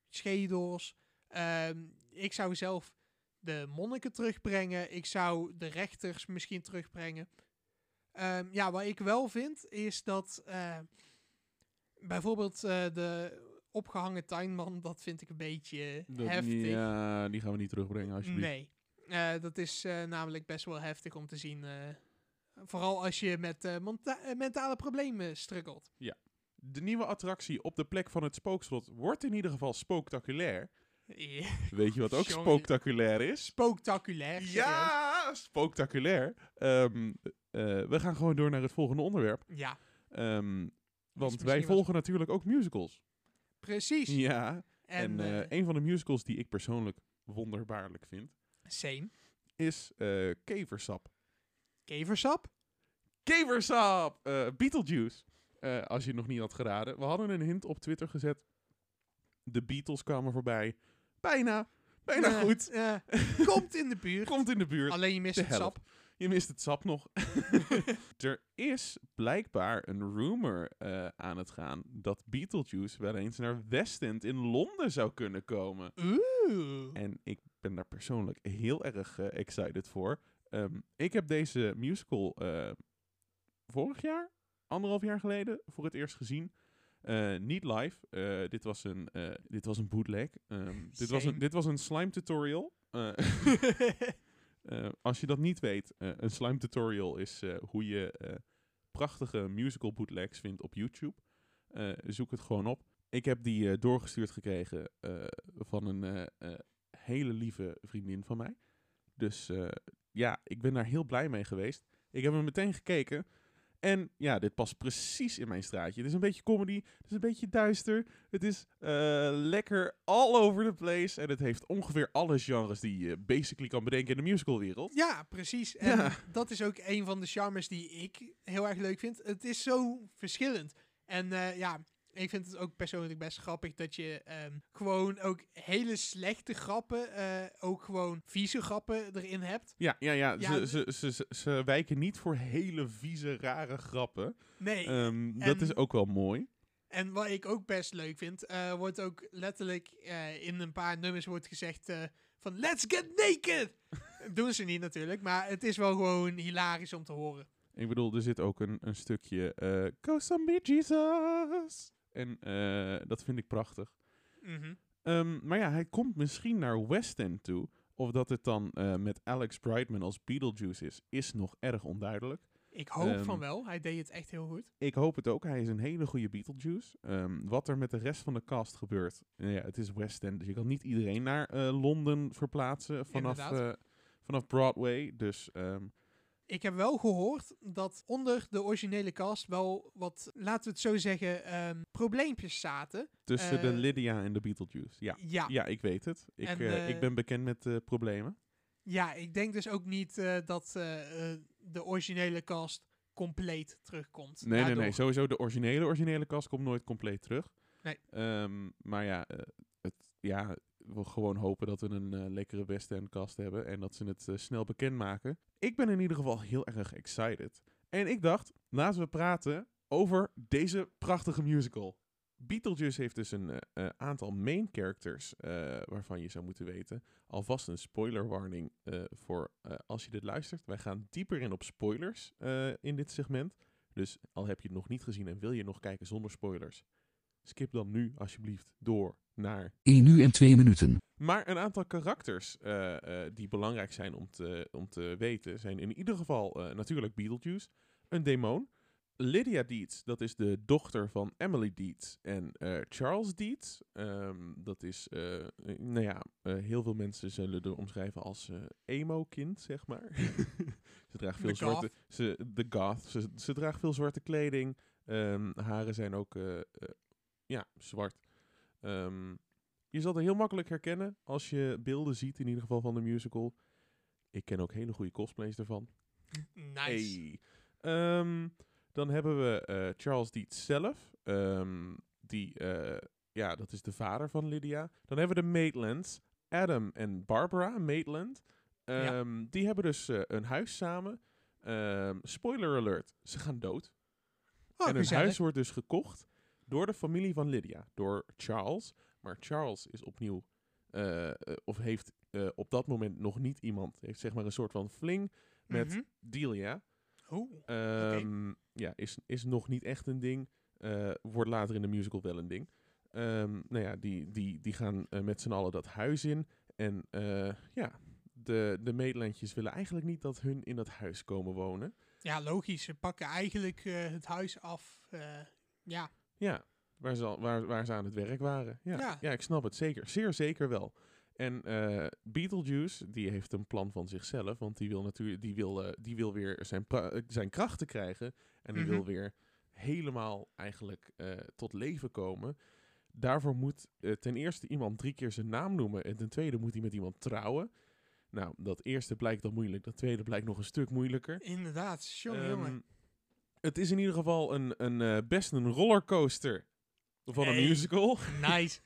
schedels. Ehm, ik zou zelf de monniken terugbrengen. Ik zou de rechters misschien terugbrengen. Ehm, ja, wat ik wel vind is dat eh, bijvoorbeeld eh, de opgehangen tuinman, dat vind ik een beetje Dat- heftig. Ja, die gaan we niet terugbrengen, alsjeblieft. Nee, Eh, dat is namelijk best wel heftig om te zien. vooral als je met mentale problemen struggelt. De nieuwe attractie op de plek van het spookslot wordt in ieder geval spooktaculair. Ja, Weet je wat ook Jongen. spooktaculair is? Serieus. Ja, spooktacular. Ehm, eh, we gaan gewoon door naar het volgende onderwerp. Ja, Ehm, want wij wat- volgen natuurlijk ook musicals. precies. Ja, En, en eh, eh, een van de musicals die ik persoonlijk wonderbaarlijk vind, same. is Keversap. Keversap? Keversap! Beetlejuice. Als je het nog niet had geraden. We hadden een hint op Twitter gezet. De Beatles kwamen voorbij. Bijna. Bijna goed. komt in de buurt. Komt in de buurt. Alleen je mist de het helft. sap. Je mist het sap nog. er is blijkbaar een rumor eh, aan het gaan dat Beetlejuice wel eens naar West End in Londen zou kunnen komen. En ik ben daar persoonlijk heel erg eh, excited voor. Ehm, ik heb deze musical eh, vorig jaar, anderhalf jaar geleden, voor het eerst gezien. Eh, niet live. Eh, dit, was een, eh, dit was een bootleg. Ehm, dit, was een, dit was een slime tutorial. Als je dat niet weet, een slime tutorial is hoe je prachtige musical bootlegs vindt op YouTube. Zoek het gewoon op. Ik heb die doorgestuurd gekregen van een hele lieve vriendin van mij. Dus ja, ik ben daar heel blij mee geweest. Ik heb hem meteen gekeken. En ja, dit past precies in mijn straatje. Het is een beetje comedy, het is een beetje duister. Het is eh, lekker all over the place. En het heeft ongeveer alle genres die je basically kan bedenken in de musicalwereld. Ja, precies. En Ja. dat is ook een van de charmes die ik heel erg leuk vind. Het is zo verschillend. En eh, ja, ik vind het ook persoonlijk best grappig dat je ehm, gewoon ook hele slechte grappen, eh, ook gewoon vieze grappen erin hebt. Ja, ja, ja. Ja, ze, ze, ze, ze, wijken niet voor hele vieze, rare grappen. Nee. Ehm, dat is ook wel mooi. En wat ik ook best leuk vind, eh, wordt ook letterlijk eh, in een paar nummers wordt gezegd van let's get naked. Doen ze niet natuurlijk, maar het is wel gewoon hilarisch om te horen. Ik bedoel, er zit ook een, een stukje Go some be Jesus. En eh, dat vind ik prachtig. Mhm. Ehm, maar ja, hij komt misschien naar West End toe. Of dat het dan eh, met Alex Brightman als Beetlejuice is, is nog erg onduidelijk. Ik hoop Ehm, van wel, hij deed het echt heel goed. Ik hoop het ook. Hij is een hele goede Beetlejuice. Ehm, wat er met de rest van de cast gebeurt. eh, ja, het is West End, dus je kan niet iedereen naar eh, Londen verplaatsen vanaf, vanaf Broadway. Dus Ik heb wel gehoord dat onder de originele cast wel wat, laten we het zo zeggen, ehm, probleempjes zaten. tussen de Eh, Lydia en de Beetlejuice. Ja, Ja, ja ik weet het. Ik, En, eh, eh, ik ben bekend met problemen. ja, ik denk dus ook niet dat de originele cast compleet terugkomt. Nee, nee, nee. Sowieso de originele, originele cast komt nooit compleet terug. Nee. Ehm, maar ja, het, ja, we gewoon hopen dat we een eh, lekkere West End cast hebben. En dat ze het eh, snel bekendmaken. Ik ben in ieder geval heel erg excited. En ik dacht, laten we praten over deze prachtige musical. Beetlejuice heeft dus een eh, aantal main characters waarvan je zou moeten weten. Alvast een spoiler warning voor als je dit luistert. Wij gaan dieper in op spoilers in dit segment. Dus al heb je het nog niet gezien en wil je nog kijken zonder spoilers, skip dan nu alsjeblieft door naar 1 uur en 2 minuten. maar een aantal karakters eh, eh, die belangrijk zijn om te, om te weten zijn in ieder geval eh, natuurlijk Beetlejuice, een demon. Lydia Dietz, dat is de dochter van Emily Dietz en eh, Charles Dietz. Ehm, dat is, nou ja, eh, heel veel mensen zullen er omschrijven als eh, emo-kind, zeg maar. ze draagt veel De zwarte... Ze, de goth. Ze, ze draagt veel zwarte kleding. Ehm, haren zijn ook, ja, zwart. Ehm, je zal het heel makkelijk herkennen als je beelden ziet, in ieder geval van de musical. Ik ken ook hele goede cosplays ervan. Nice. Hey. Ehm, dan hebben we eh, Charles Dietz zelf. Ehm, die, eh, ja, dat is de vader van Lydia. Dan hebben we de Maitlands. Adam en Barbara Maitland. Ja. Die hebben dus eh, een huis samen. Spoiler alert, ze gaan dood. Oh, en hun huis wordt dus gekocht door de familie van Lydia. Door Charles. Maar Charles is opnieuw... eh, eh, of heeft eh, op dat moment nog niet iemand... Heeft zeg maar een soort van fling met Mhm. Delia. Ehm, Ja, is, is nog niet echt een ding. wordt later in de musical wel een ding. Ehm, nou ja, die, die, die gaan met z'n allen dat huis in. En ja, de, de Maitlandjes willen eigenlijk niet dat hun in dat huis komen wonen. Ja, logisch. Ze pakken eigenlijk het huis af. ja. Ja, waar ze, al- waar, waar ze aan het werk waren. Ja, ja. Ja. ik snap het zeker. Zeer zeker wel. En eh, Beetlejuice, die heeft een plan van zichzelf. Want die wil natuurlijk, die wil, eh, die wil weer zijn, eh, zijn krachten krijgen. En die Mhm. wil weer helemaal eigenlijk tot leven komen. Daarvoor moet ten eerste iemand drie keer zijn naam noemen. En ten tweede moet hij met iemand trouwen. Nou, dat eerste blijkt dan moeilijk. Dat tweede blijkt nog een stuk moeilijker. Inderdaad. Jongen, Ehm, jongen. Het is in ieder geval een, een, eh, best een rollercoaster van een musical. Nice.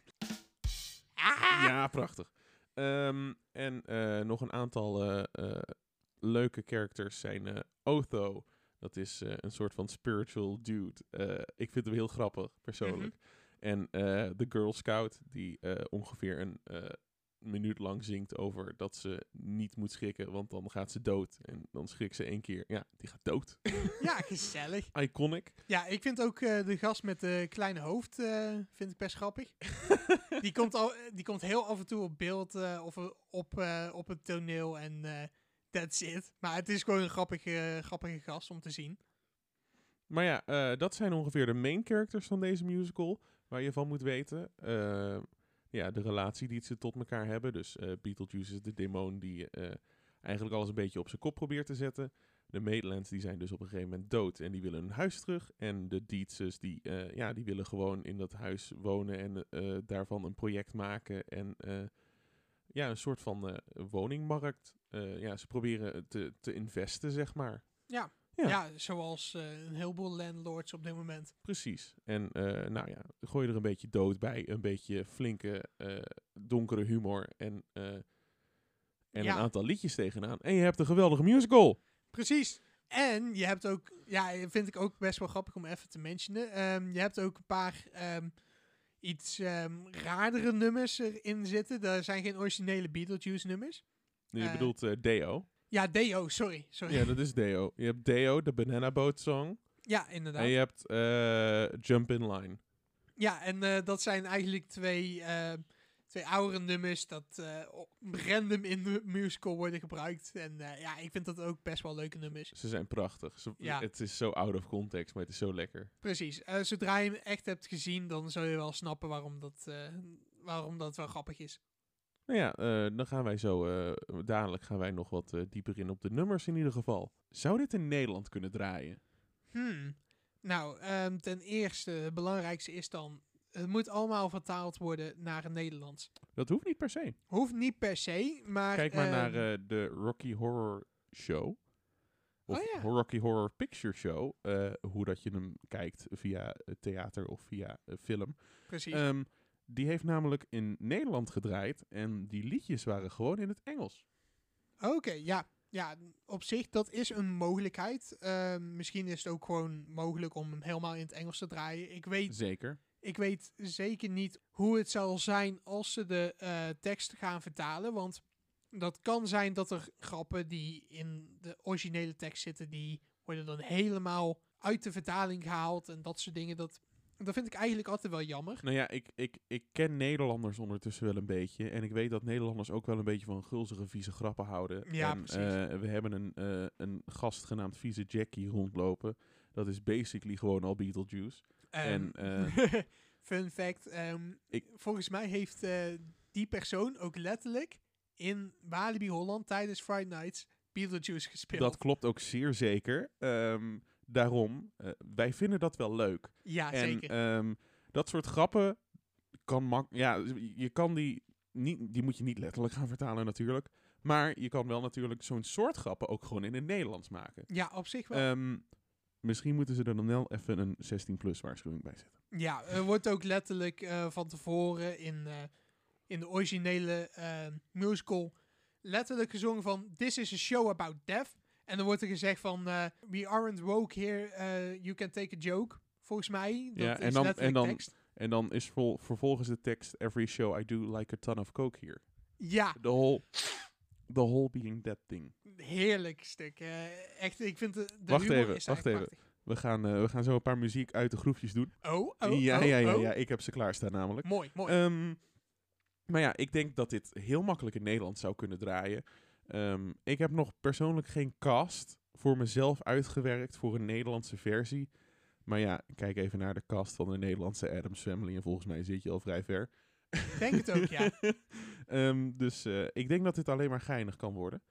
Ah! Ja, prachtig. Ehm, en eh, nog een aantal eh, leuke characters zijn Otho. Dat is een soort van spiritual dude. Ik vind hem heel grappig, persoonlijk. En eh, de Girl Scout, die ongeveer een minuut lang zingt over dat ze niet moet schrikken, want dan gaat ze dood. En dan schrikt ze één keer. Ja, die gaat dood. Ja, gezellig. Iconic. Ja, ik vind ook eh, de gast met de kleine hoofd eh, vind ik best grappig. die, komt al, die komt heel af en toe op beeld eh, of op, op het toneel en that's it. Maar het is gewoon een grappige, grappige gast om te zien. Maar ja, dat zijn ongeveer de main characters van deze musical. Waar je van moet weten. Ja, de relatie die ze tot elkaar hebben. Dus eh, Beetlejuice is de demon die eh, eigenlijk alles een beetje op zijn kop probeert te zetten. De Maitlands die zijn dus op een gegeven moment dood en die willen hun huis terug. En de Dietzes die, eh, ja, die willen gewoon in dat huis wonen en daarvan een project maken. En ja, een soort van woningmarkt. Ja, ze proberen te, te investen, zeg maar. Ja, Ja. ja. zoals eh, een heleboel landlords op dit moment. Precies. En eh, nou ja, gooi je er een beetje dood bij. Een beetje flinke, eh, donkere humor. En, en Ja. een aantal liedjes tegenaan. En je hebt een geweldige musical. Precies. En je hebt ook, ja, vind ik ook best wel grappig om even te mentionen. Ehm, je hebt ook een paar ehm, iets ehm, raardere nummers erin zitten. Er zijn geen originele Beetlejuice nummers. Je bedoelt Deo. Ja, Deo, sorry. sorry. Ja, dat is Deo. Je hebt Deo, de Banana Boat Song. Ja, inderdaad. En je hebt eh, Jump in Line. Ja, en eh, dat zijn eigenlijk twee, eh, twee oudere nummers dat random in de musical worden gebruikt. En ja, ik vind dat ook best wel leuke nummers. Ze zijn prachtig. Ze- Ja. Het is zo out of context, maar het is zo lekker. Precies. Zodra je hem echt hebt gezien, dan zul je wel snappen waarom dat, waarom dat wel grappig is. Nou ja, eh, dan gaan wij zo, eh, dadelijk gaan wij nog wat eh, dieper in op de nummers in ieder geval. Zou dit in Nederland kunnen draaien? Hmm. Nou, ehm, ten eerste, het belangrijkste is dan, het moet allemaal vertaald worden naar het Nederlands. Dat hoeft niet per se. Hoeft niet per se, maar... Kijk maar naar ehm, eh, de Rocky Horror Show. Of Oh ja. Rocky Horror Picture Show. hoe dat je hem kijkt via theater of via film. Precies. Ehm, die heeft namelijk in Nederland gedraaid. En die liedjes waren gewoon in het Engels. Oké, ja. Ja, op zich, dat is een mogelijkheid. Ehm, misschien is het ook gewoon mogelijk om hem helemaal in het Engels te draaien. Ik weet, Zeker. ik weet zeker niet hoe het zal zijn als ze de eh, tekst gaan vertalen. Want dat kan zijn dat er grappen die in de originele tekst zitten, die worden dan helemaal uit de vertaling gehaald en dat soort dingen. Dat, dat vind ik eigenlijk altijd wel jammer. Nou ja, ik, ik, ik ken Nederlanders ondertussen wel een beetje. En ik weet dat Nederlanders ook wel een beetje van gulzige, vieze grappen houden. Ja, en, precies. eh, we hebben een, eh, een gast genaamd Vieze Jackie rondlopen. Dat is basically gewoon al Beetlejuice. En, Ehm, eh, fun fact, ehm, Ik- volgens mij heeft die persoon ook letterlijk in Walibi Holland tijdens Friday Nights Beetlejuice gespeeld. Dat klopt ook zeer zeker. Ehm, daarom, eh, wij vinden dat wel leuk. ja, en zeker. ehm, dat soort grappen kan mak ja, je kan die niet, die moet je niet letterlijk gaan vertalen natuurlijk. Maar je kan wel natuurlijk zo'n soort grappen ook gewoon in het Nederlands maken. ja, op zich wel. Ehm, misschien moeten ze er dan wel even een 16-plus waarschuwing bij zetten. Ja, er wordt ook letterlijk eh, van tevoren in, eh, in de originele eh, musical letterlijk gezongen van This is a show about death. En dan wordt er gezegd van eh, We aren't woke here, eh, you can take a joke. Volgens mij. Dat Ja, en is dan- en dan- tekst. En dan is vol, vervolgens de tekst Every show I do like a ton of coke here. Ja, The whole, the whole being that thing. heerlijk stuk. Echt, ik vind de, de Wacht even, is wacht even. prachtig. We gaan, eh, we gaan zo een paar muziek uit de groepjes doen. Oh, oh, ja, oh, ja, ja, oh. ja, ik heb ze klaarstaan namelijk. Mooi, mooi. Ehm, maar ja, ik denk dat dit heel makkelijk in Nederland zou kunnen draaien. Ehm, ik heb nog persoonlijk geen cast voor mezelf uitgewerkt voor een Nederlandse versie. Maar ja, kijk even naar de cast van de Nederlandse Adams Family en volgens mij zit je al vrij ver. Denk het ook, ja. Ehm, dus eh, ik denk dat dit alleen maar geinig kan worden.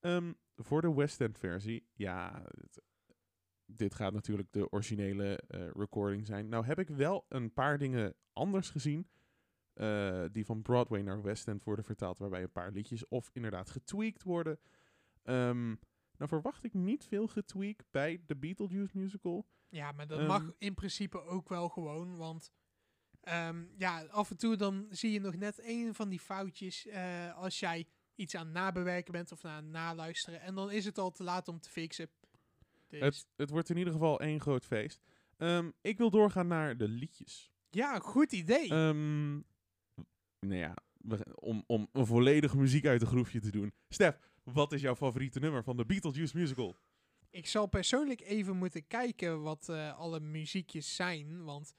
Ehm, voor de West End versie, ja, het- dit gaat natuurlijk de originele eh, recording zijn. Nou heb ik wel een paar dingen anders gezien. Eh, die van Broadway naar West End worden vertaald, waarbij een paar liedjes of inderdaad getweakt worden. Ehm, nou verwacht ik niet veel getweak bij de Beetlejuice musical. Ja, maar dat Ehm. mag in principe ook wel gewoon, want ehm, ja, af en toe dan zie je nog net een van die foutjes eh, als jij iets aan nabewerken bent of aan naluisteren en dan is het al te laat om te fixen. Dus, Het, het wordt in ieder geval één groot feest. Ehm, ik wil doorgaan naar de liedjes. ja, goed idee. Ehm nou ja, om, om een volledige muziek uit de groefje te doen. Stef, wat is jouw favoriete nummer van de Beetlejuice musical? Ik zal persoonlijk even moeten kijken wat eh, alle muziekjes zijn, want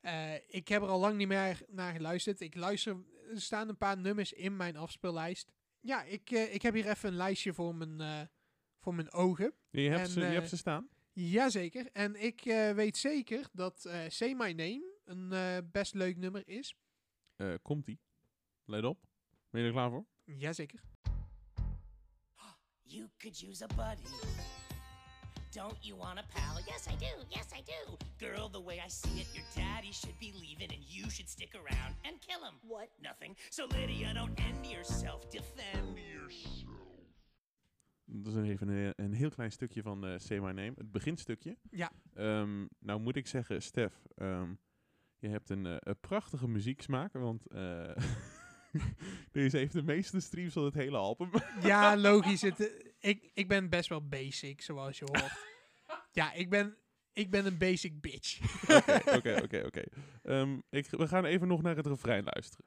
eh, ik heb er al lang niet meer naar geluisterd. Ik luister, er staan een paar nummers in mijn afspeellijst. Ja, ik, eh, ik heb hier even een lijstje voor mijn, voor mijn ogen. Je hebt, En, ze, je hebt ze staan? Jazeker. En ik weet zeker dat Say My Name een best leuk nummer is. Eh, Komt-ie. Let op. Ben je er klaar voor? Jazeker. You could use a buddy. Don't you want a pal? Yes, I do. Yes, I do. Girl, the way I see it, your daddy should be leaving and you should stick around and kill him. What? Nothing. So, Lydia, don't end yourself. Defend yourself. Dat is even een, een heel klein stukje van eh Say My Name. Het beginstukje. Ja. Ehm, nou moet ik zeggen, Stef, ehm, je hebt een, eh, een prachtige muzieksmaak, want eh, deze heeft de meeste streams van het hele album. Ja, logisch. Het, eh, ik, ik ben best wel basic, zoals je hoort. ja, ik ben, ik ben een basic bitch. Oké, oké, oké. Ehm, We gaan even nog naar het refrein luisteren.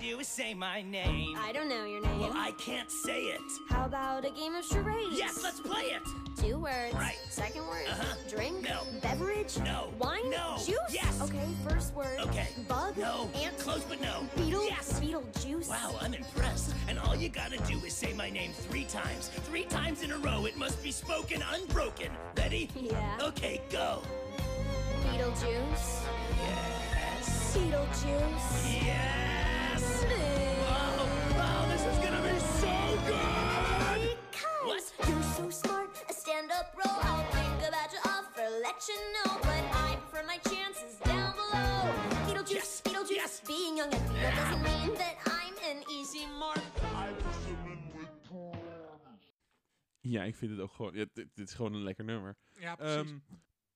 All you gotta do is say my name. I don't know your name. Well, I can't say it. How about a game of charades? Yes, let's play it. Two words. Right. Second word. Uh-huh. Drink. No. Beverage. No. Wine. No. Juice. Yes. Okay. First word. Okay. Bug. No. Ant. Close, but no. Beetle. Yes. Beetle juice. Wow, I'm impressed. And all you gotta do is say my name three times. Three times in a row. It must be spoken unbroken. Ready? Yeah. Okay, go. Beetlejuice. Yes. Beetlejuice. Yes. A stand-up bro. I'll think about your offer. Let you know, but I prefer my chances down below. Beetlejuice. Yes. Beetlejuice. Yes. Being young and that doesn't mean that I'm an easy mark. Ja, ik vind het ook gewoon... ja, dit, dit is gewoon een lekker nummer. Ja, precies. Ehm,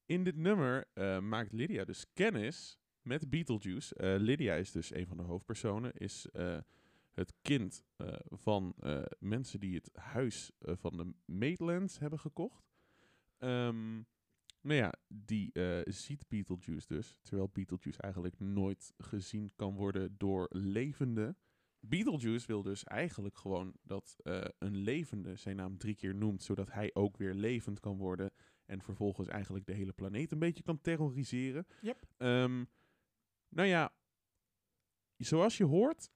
in dit nummer eh, maakt Lydia dus kennis met Beetlejuice. Eh, Lydia is dus een van de hoofdpersonen. Is eh, het kind eh, van eh, mensen die het huis van de Maitlands hebben gekocht. Ehm, nou ja, die eh, ziet Beetlejuice dus. Terwijl Beetlejuice eigenlijk nooit gezien kan worden door levende. Beetlejuice wil dus eigenlijk gewoon dat eh, een levende zijn naam drie keer noemt, zodat hij ook weer levend kan worden. En vervolgens eigenlijk de hele planeet een beetje kan terroriseren. Yep. Ehm, nou ja, zoals je hoort,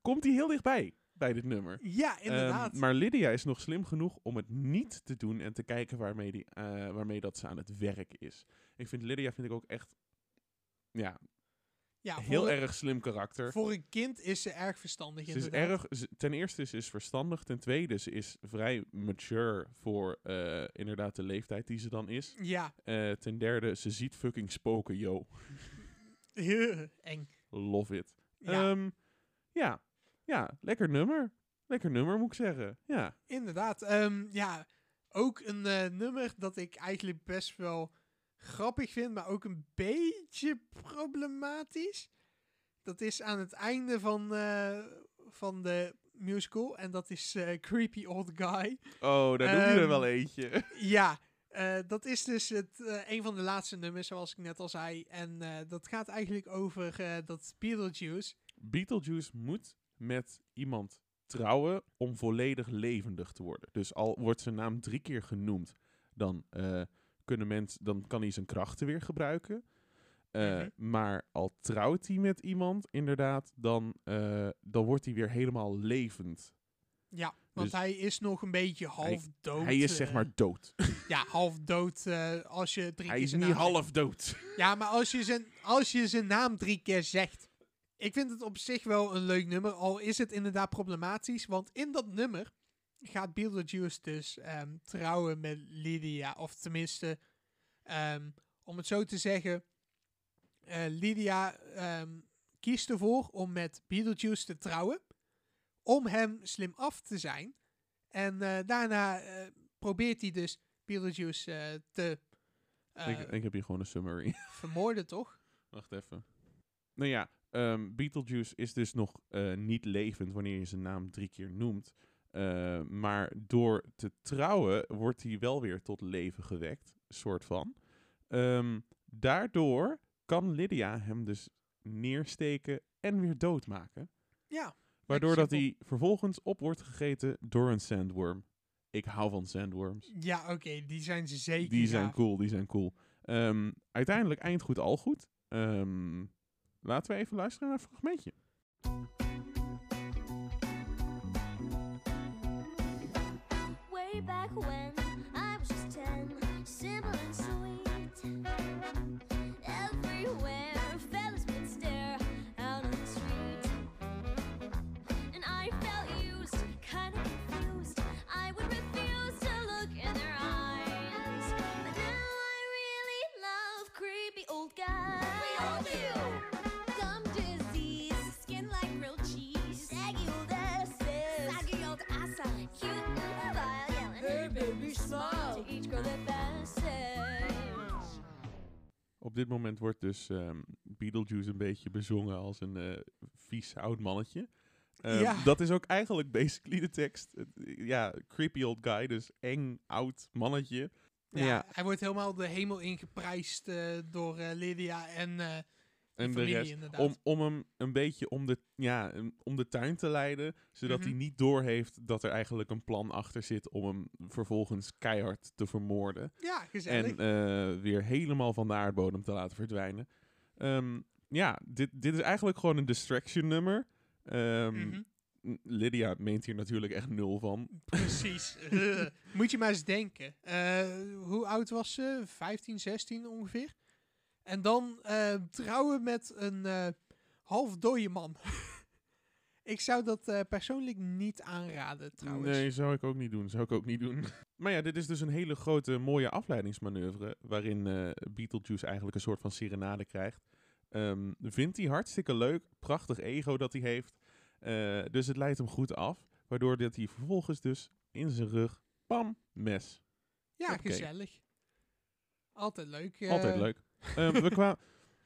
komt hij heel dichtbij bij dit nummer. Ja, inderdaad. Ehm, maar Lydia is nog slim genoeg om het niet te doen en te kijken waarmee, die, eh, waarmee dat ze aan het werk is. Ik vind Lydia vind ik ook echt ja, ja, heel erg slim karakter. Voor een kind is ze erg verstandig, Ze is inderdaad. erg, ten eerste ze is verstandig, ten tweede ze is vrij mature voor eh, inderdaad de leeftijd die ze dan is. Ja, Eh, ten derde, ze ziet fucking spoken, yo. eng. Love it. Ja, ja, ja, lekker nummer. Lekker nummer, moet ik zeggen. Ja. inderdaad. Ehm, ja, ook een eh, nummer dat ik eigenlijk best wel grappig vind, maar ook een beetje problematisch. Dat is aan het einde van, eh, van de musical. En dat is eh, Creepy Old Guy. Oh, daar noem je er Ehm, wel eentje. Ja, dat is dus het, een van de laatste nummers, zoals ik net al zei. En dat gaat eigenlijk over dat Beetlejuice. Beetlejuice moet met iemand trouwen om volledig levendig te worden. Dus al wordt zijn naam drie keer genoemd, dan, eh, kunnen mens, dan kan hij zijn krachten weer gebruiken. Eh, Mhm. Maar al trouwt hij met iemand, inderdaad, dan, eh, dan wordt hij weer helemaal levend. Ja, want Dus hij is nog een beetje half dood. hij is zeg maar dood. Ja, half dood als je drie hij keer is zijn niet half dood. Ja, maar als je, zijn, als je zijn naam drie keer zegt. Ik vind het op zich wel een leuk nummer, al is het inderdaad problematisch. Want in dat nummer gaat Beetlejuice dus ehm, trouwen met Lydia. Of tenminste, ehm, om het zo te zeggen, eh, Lydia ehm, kiest ervoor om met Beetlejuice te trouwen. Om hem slim af te zijn. En eh, daarna eh, probeert hij dus Beetlejuice te ik, ik heb hier gewoon een summary. vermoorden, toch? Wacht even. Nou ja, ehm, Beetlejuice is dus nog eh, niet levend wanneer je zijn naam drie keer noemt. Eh, maar door te trouwen wordt hij wel weer tot leven gewekt, soort van. Ehm, daardoor kan Lydia hem dus neersteken en weer doodmaken. Ja. Waardoor dat hij vervolgens op wordt gegeten door een sandworm. Ik hou van sandworms. Ja, oké, die zijn ze zeker. Die zijn ja. cool, die zijn cool. Ehm, uiteindelijk eind goed, al goed. Ehm, laten we even luisteren naar een fragmentje. Way back when Op dit moment wordt dus ehm, Beetlejuice een beetje bezongen als een eh, vies oud mannetje. Ehm, Ja. Dat is ook eigenlijk basically de tekst. Ja, creepy old guy, dus eng oud mannetje. Ja, Ja. Hij wordt helemaal de hemel ingeprijsd eh, door eh, Lydia en de En de rest. inderdaad. Om, om hem een beetje om de, ja, om de tuin te leiden. Zodat Mhm. hij niet doorheeft dat er eigenlijk een plan achter zit om hem vervolgens keihard te vermoorden. ja, gezellig. En eh, weer helemaal van de aardbodem te laten verdwijnen. Ehm, ja, dit, dit is eigenlijk gewoon een distraction nummer. Ehm, Mhm. Lydia meent hier natuurlijk echt nul van. Precies. Eh, Moet je maar eens denken. Eh, hoe oud was ze? 15, 16 ongeveer. En dan eh, trouwen met een eh half dode man. ik zou dat eh, persoonlijk niet aanraden trouwens. Nee, zou ik ook niet doen. Zou ik ook niet doen. maar ja, dit is dus een hele grote mooie afleidingsmanoeuvre. Waarin Beetlejuice eigenlijk een soort van serenade krijgt. Ehm, vindt hij hartstikke leuk. Prachtig ego dat hij heeft. Dus het leidt hem goed af. Waardoor dat hij vervolgens dus in zijn rug, pam, mes. ja, hoppakee. gezellig. Altijd leuk. Altijd leuk. Ehm, we kwamen...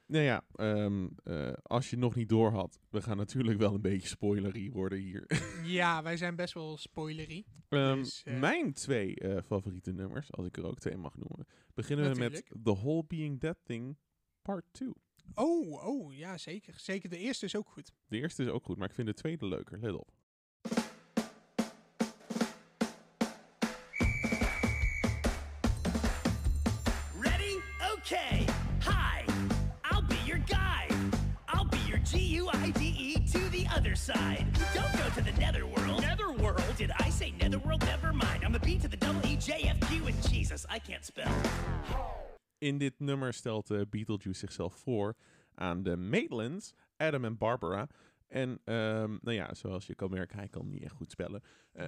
Nou ja, ehm, eh, als je nog niet door had, we gaan natuurlijk wel een beetje spoilery worden hier. Ja, wij zijn best wel spoilery. Ehm, Dus, eh, Mijn twee eh, favoriete nummers, als ik er ook twee mag noemen, beginnen we met. The Whole Being That Thing Part 2. Oh, oh, ja, zeker. Zeker de eerste is ook goed. De eerste is ook goed, maar ik vind de tweede leuker. Let op. other side. Don't go to the netherworld. Netherworld? Did I say netherworld? Never mind. I'm the B to the double E J F Q and Jesus, I can't spell. In dit nummer stelt eh, Beetlejuice zichzelf voor aan de Maitlands, Adam en Barbara. En ehm, nou ja, zoals je kan merken, hij kan niet echt goed spellen. Eh,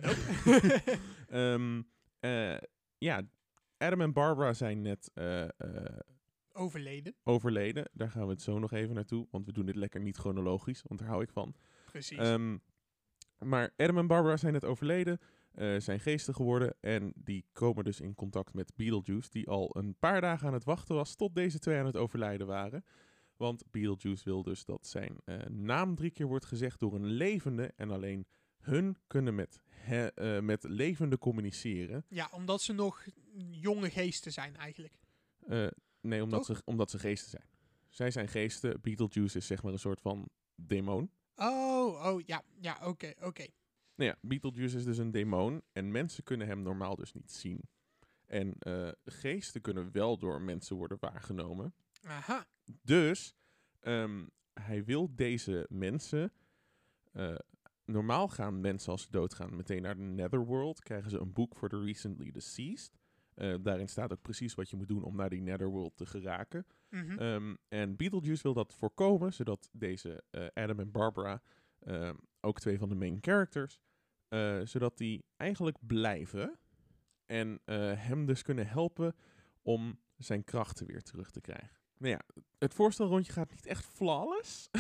ehm, eh, ja, Adam en Barbara zijn net eh, eh, Overleden. overleden. Daar gaan we het zo nog even naartoe, want we doen dit lekker niet chronologisch, want daar hou ik van. Precies. Ehm, maar Adam en Barbara zijn net overleden, eh, zijn geesten geworden en die komen dus in contact met Beetlejuice, die al een paar dagen aan het wachten was tot deze twee aan het overlijden waren. Want Beetlejuice wil dus dat zijn eh, naam drie keer wordt gezegd door een levende en alleen hun kunnen met, he- eh, met levende communiceren. ja, omdat ze nog jonge geesten zijn eigenlijk. Nee, omdat Toch? ze, omdat ze geesten zijn. Zij zijn geesten, Beetlejuice is zeg maar een soort van demon. Oh, oh, ja, ja, oké, oké. Nou ja, Beetlejuice is dus een demon en mensen kunnen hem normaal dus niet zien. En eh, geesten kunnen wel door mensen worden waargenomen. Aha, Dus ehm, hij wil deze mensen. eh, normaal gaan mensen als ze doodgaan meteen naar de Netherworld. Krijgen ze een boek voor de Recently Deceased. Eh, daarin staat ook precies wat je moet doen om naar die Netherworld te geraken. Mhm. Ehm, en Beetlejuice wil dat voorkomen, zodat deze eh, Adam en Barbara, ehm, ook twee van de main characters, eh, zodat die eigenlijk blijven en eh, hem dus kunnen helpen om zijn krachten weer terug te krijgen. Nou ja, het voorstelrondje gaat niet echt flawless.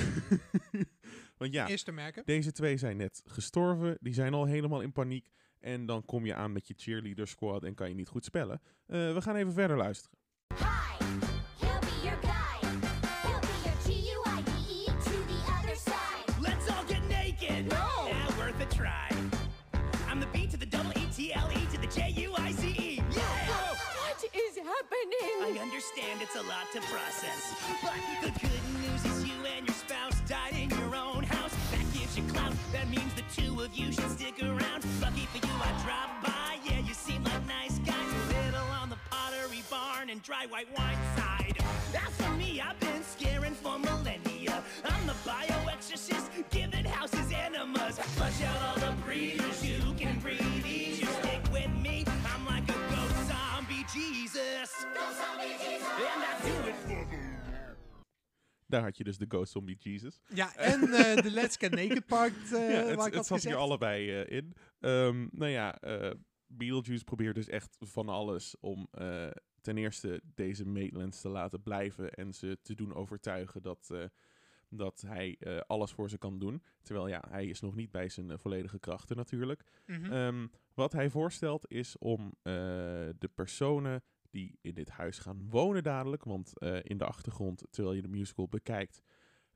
Want ja, Is te merken. deze twee zijn net gestorven, die zijn al helemaal in paniek. En dan kom je aan met je cheerleader squad en kan je niet goed spellen. We gaan even verder luisteren. Understand it's a lot to process, but the good news is you and your spouse died in your own house. That gives you clout. That means the two of you should stick around. Lucky for you, I dropped by. Yeah, you seem like nice guys. A little on the pottery barn and dry white wine side. As for me, I've been scaring for millennia. I'm the bioexorcist, giving houses enemas. Flush out all the breathers you Daar had je dus de Ghost Zombie Jesus. Ja, en eh, de Let's Get Naked Part, eh ja, waar het, ik zat hier allebei eh, in. Ehm, nou ja, Beetlejuice probeert dus echt van alles om ten eerste deze Maitlands te laten blijven en ze te doen overtuigen dat, dat hij alles voor ze kan doen. Terwijl ja, hij is nog niet bij zijn volledige krachten natuurlijk. Mhm. Ehm, wat hij voorstelt is om de personen die in dit huis gaan wonen dadelijk, want eh, in de achtergrond, terwijl je de musical bekijkt,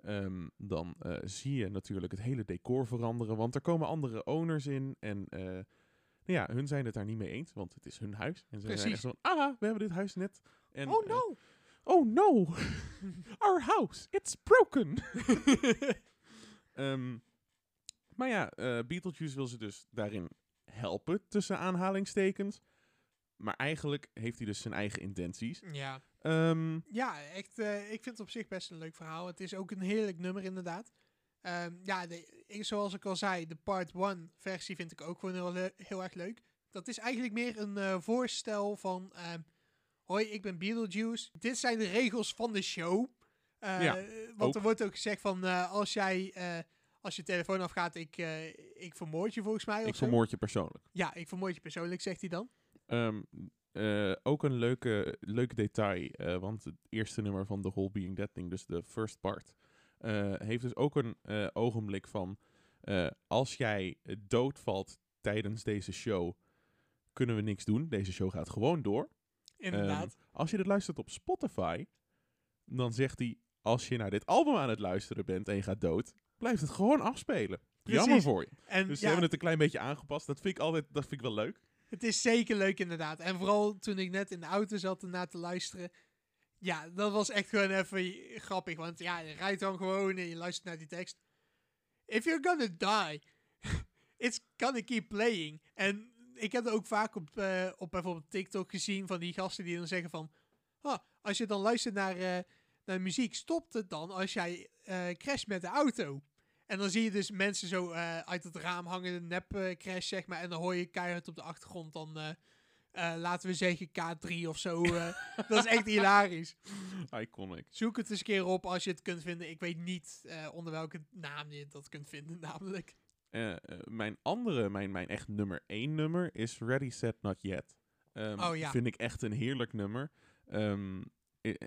ehm, dan eh, zie je natuurlijk het hele decor veranderen, want er komen andere owners in en eh, nou ja, hun zijn het daar niet mee eens, want het is hun huis. En ze zijn Precies. echt zo van, ah, we hebben dit huis net. En, oh no! oh no, our house, it's broken. Ehm, maar ja, Beetlejuice wil ze dus daarin helpen, tussen aanhalingstekens. Maar eigenlijk heeft hij dus zijn eigen intenties. ja. Ehm, ja, echt, eh, ik vind het op zich best een leuk verhaal. Het is ook een heerlijk nummer inderdaad. Ehm, ja, de, zoals ik al zei, de part 1 versie vind ik ook gewoon heel, erg leuk. Dat is eigenlijk meer een eh, voorstel van... ehm, Hoi, ik ben Beetlejuice. Dit zijn de regels van de show. Eh, Ja, want ook. er wordt ook gezegd van... als jij... als je telefoon afgaat, ik, ik vermoord je volgens mij. ik of vermoord je persoonlijk. Ja, ik vermoord je persoonlijk, zegt hij dan. Ehm, eh, ook een leuke, leuk detail, eh, want het eerste nummer van The Whole Being That Thing, dus de first part, eh, heeft dus ook een ogenblik van, als jij doodvalt tijdens deze show, kunnen we niks doen. Deze show gaat gewoon door. Inderdaad. Ehm, als je dit luistert op Spotify, dan zegt hij, als je naar dit album aan het luisteren bent en je gaat dood, blijft het gewoon afspelen. Jammer voor je. en Dus ze ja, hebben het een klein beetje aangepast. Dat vind ik altijd, dat vind ik wel leuk. Het is zeker leuk inderdaad. En vooral toen ik net in de auto zat ernaar te luisteren. Ja, dat was echt gewoon even grappig. Want ja, je rijdt dan gewoon en je luistert naar die tekst. If you're gonna die, it's gonna keep playing. En ik heb er ook vaak op, eh, op bijvoorbeeld TikTok gezien van die gasten die dan zeggen van... ah, als je dan luistert naar, eh, naar muziek, stopt het dan als jij eh crasht met de auto. En dan zie je dus mensen zo eh, uit het raam hangen, de nep eh, crash zeg maar. En dan hoor je keihard op de achtergrond dan, eh, laten we zeggen K3 of zo. dat is echt hilarisch. Iconic. Zoek het eens een keer op als je het kunt vinden. Ik weet niet onder welke naam je dat kunt vinden namelijk. Mijn andere, mijn, mijn echt nummer één nummer is Ready, Set, Not Yet. Ehm, Oh ja. Vind ik echt een heerlijk nummer. Ehm, eh,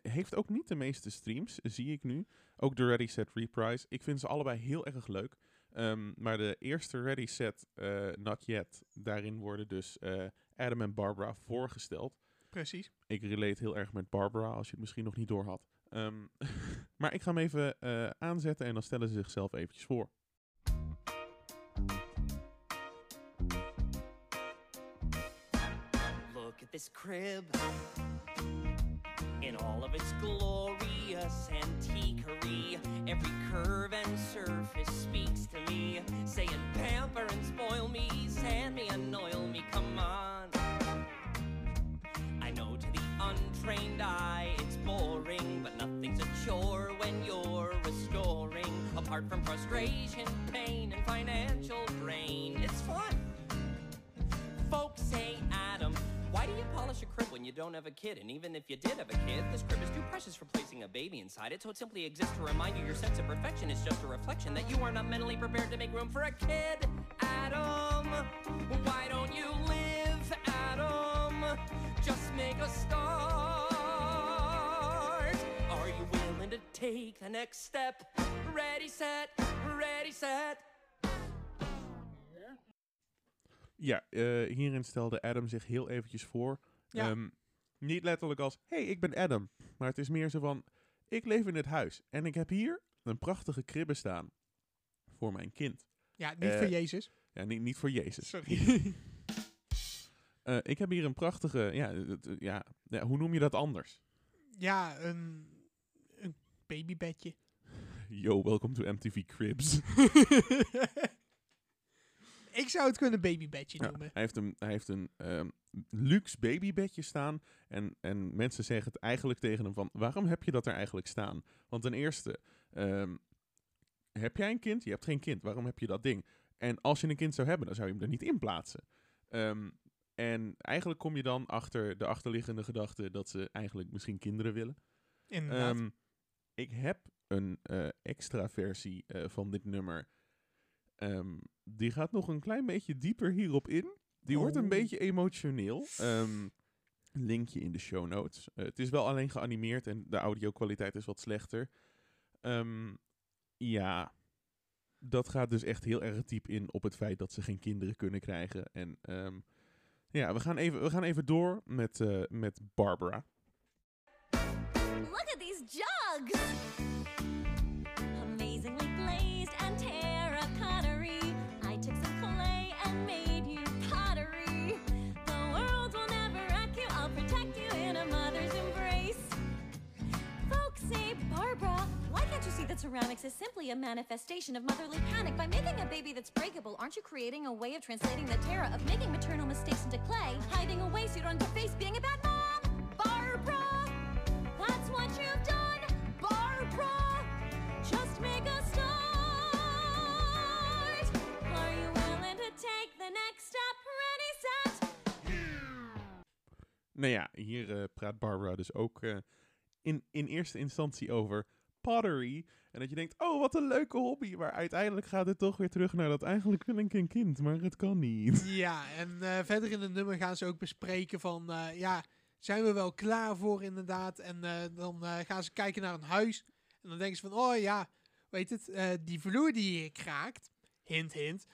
heeft ook niet de meeste streams, zie ik nu. Ook de Ready, Set, Reprise. Ik vind ze allebei heel erg leuk. Ehm, maar de eerste Ready, Set, eh, Not Yet, daarin worden dus eh, Adam en Barbara voorgesteld. Precies. Ik relate heel erg met Barbara, als je het misschien nog niet door had. Ehm, maar ik ga hem even eh, aanzetten en dan stellen ze zichzelf eventjes voor. Look at this crib in all of its glorious antiquery. Every curve and surface speaks to me, saying, Pamper and spoil me, sand me and oil me, come on. I know to the untrained eye it's boring, but nothing's a chore when you're restoring. Apart from frustration, pain, and financial drain, it's fun. Folks say, why do you polish a crib when you don't have a kid? And even if you did have a kid, this crib is too precious for placing a baby inside it, so it simply exists to remind you your sense of perfection is just a reflection that you are not mentally prepared to make room for a kid. Adam, why don't you live, Adam? Just make a start. Are you willing to take the next step? Ready, set, ready, set. Ja, eh, hierin stelde Adam zich heel eventjes voor. Ja. Ehm, niet letterlijk als, hey, ik ben Adam. Maar het is meer zo van, ik leef in dit huis. En ik heb hier een prachtige kribbe staan. Voor mijn kind. Ja, niet Eh, voor Jezus. Ja, niet, niet voor Jezus. Sorry. Eh, ik heb hier een prachtige, ja, ja, ja, hoe noem je dat anders? ja, een, een babybedje. Yo, welcome to MTV Cribs. Ik zou het kunnen babybedje noemen. hij heeft een, hij heeft een ehm, luxe babybedje staan. En, en mensen zeggen het eigenlijk tegen hem van... Waarom heb je dat er eigenlijk staan? Want ten eerste... ehm, heb jij een kind? Je hebt geen kind. Waarom heb je dat ding? En als je een kind zou hebben, dan zou je hem er niet in plaatsen. Ehm, en eigenlijk kom je dan achter de achterliggende gedachte... dat ze eigenlijk misschien kinderen willen. Inderdaad. Ik heb een eh, extra versie eh, van dit nummer. Ehm, die gaat nog een klein beetje dieper hierop in. Die wordt een Oh. beetje emotioneel. Ehm, linkje in de show notes. Eh, het is wel alleen geanimeerd en de audio-kwaliteit is wat slechter. Ehm, ja, dat gaat dus echt heel erg diep in op het feit dat ze geen kinderen kunnen krijgen. En ehm, ja, we gaan even, we gaan even door met, eh, met Barbara. Look at these jugs! That ceramics is simply a manifestation of motherly panic? By making a baby that's breakable, aren't you creating a way of translating the terror of making maternal mistakes into clay, hiding away so you don't face being a bad mom? Barbara, that's what you've done, Barbara. Just make a start. Are you willing to take the next step? Ready, set. Nou ja, hier eh, praat Barbara dus ook eh, in, in eerste instantie over pottery. En dat je denkt, oh, wat een leuke hobby. Maar uiteindelijk gaat het toch weer terug naar dat eigenlijk wil ik een kind, maar het kan niet. Ja, en eh, verder in het nummer gaan ze ook bespreken van, eh, ja, zijn we wel klaar voor inderdaad? En eh, dan gaan ze kijken naar een huis. En dan denken ze van, oh ja, weet het, die vloer die hier kraakt, hint hint,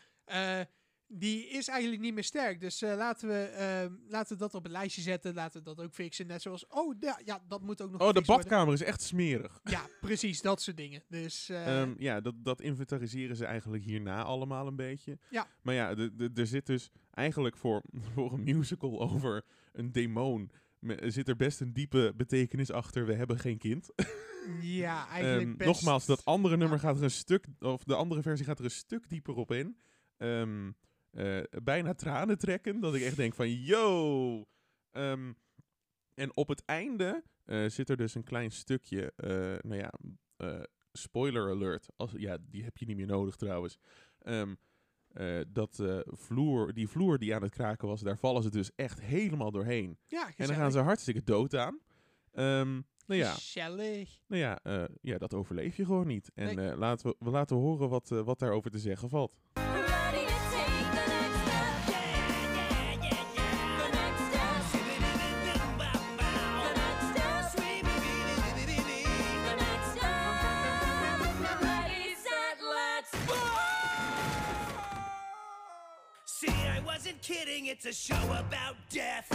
die is eigenlijk niet meer sterk. Dus eh, laten, we, eh, laten we dat op een lijstje zetten, laten we dat ook fixen. Net zoals, oh ja, ja dat moet ook nog Oh, de worden. badkamer is echt smerig. Ja, precies, dat soort dingen. Dus eh, Ehm, ja, dat, dat inventariseren ze eigenlijk hierna allemaal een beetje. Ja. Maar ja, er zit dus eigenlijk voor, voor een musical over een demon... me- zit er best een diepe betekenis achter. We hebben geen kind. ja, eigenlijk Ehm, best... Nogmaals, dat andere nummer gaat er een stuk, of de andere versie gaat er een stuk dieper op in. Ehm, eh, bijna tranen trekken, dat ik echt denk van, yo! Ehm, en op het einde eh, zit er dus een klein stukje, eh, nou ja, spoiler alert, als, ja, die heb je niet meer nodig trouwens. Ehm, eh, dat vloer, die vloer die aan het kraken was, daar vallen ze dus echt helemaal doorheen. Ja, En dan gaan ze hartstikke dood aan. Ehm, nou ja, Gezellig. nou ja, ja, dat overleef je gewoon niet. En Nee. laten we, we laten horen wat, wat daarover te zeggen valt. It's a show about death.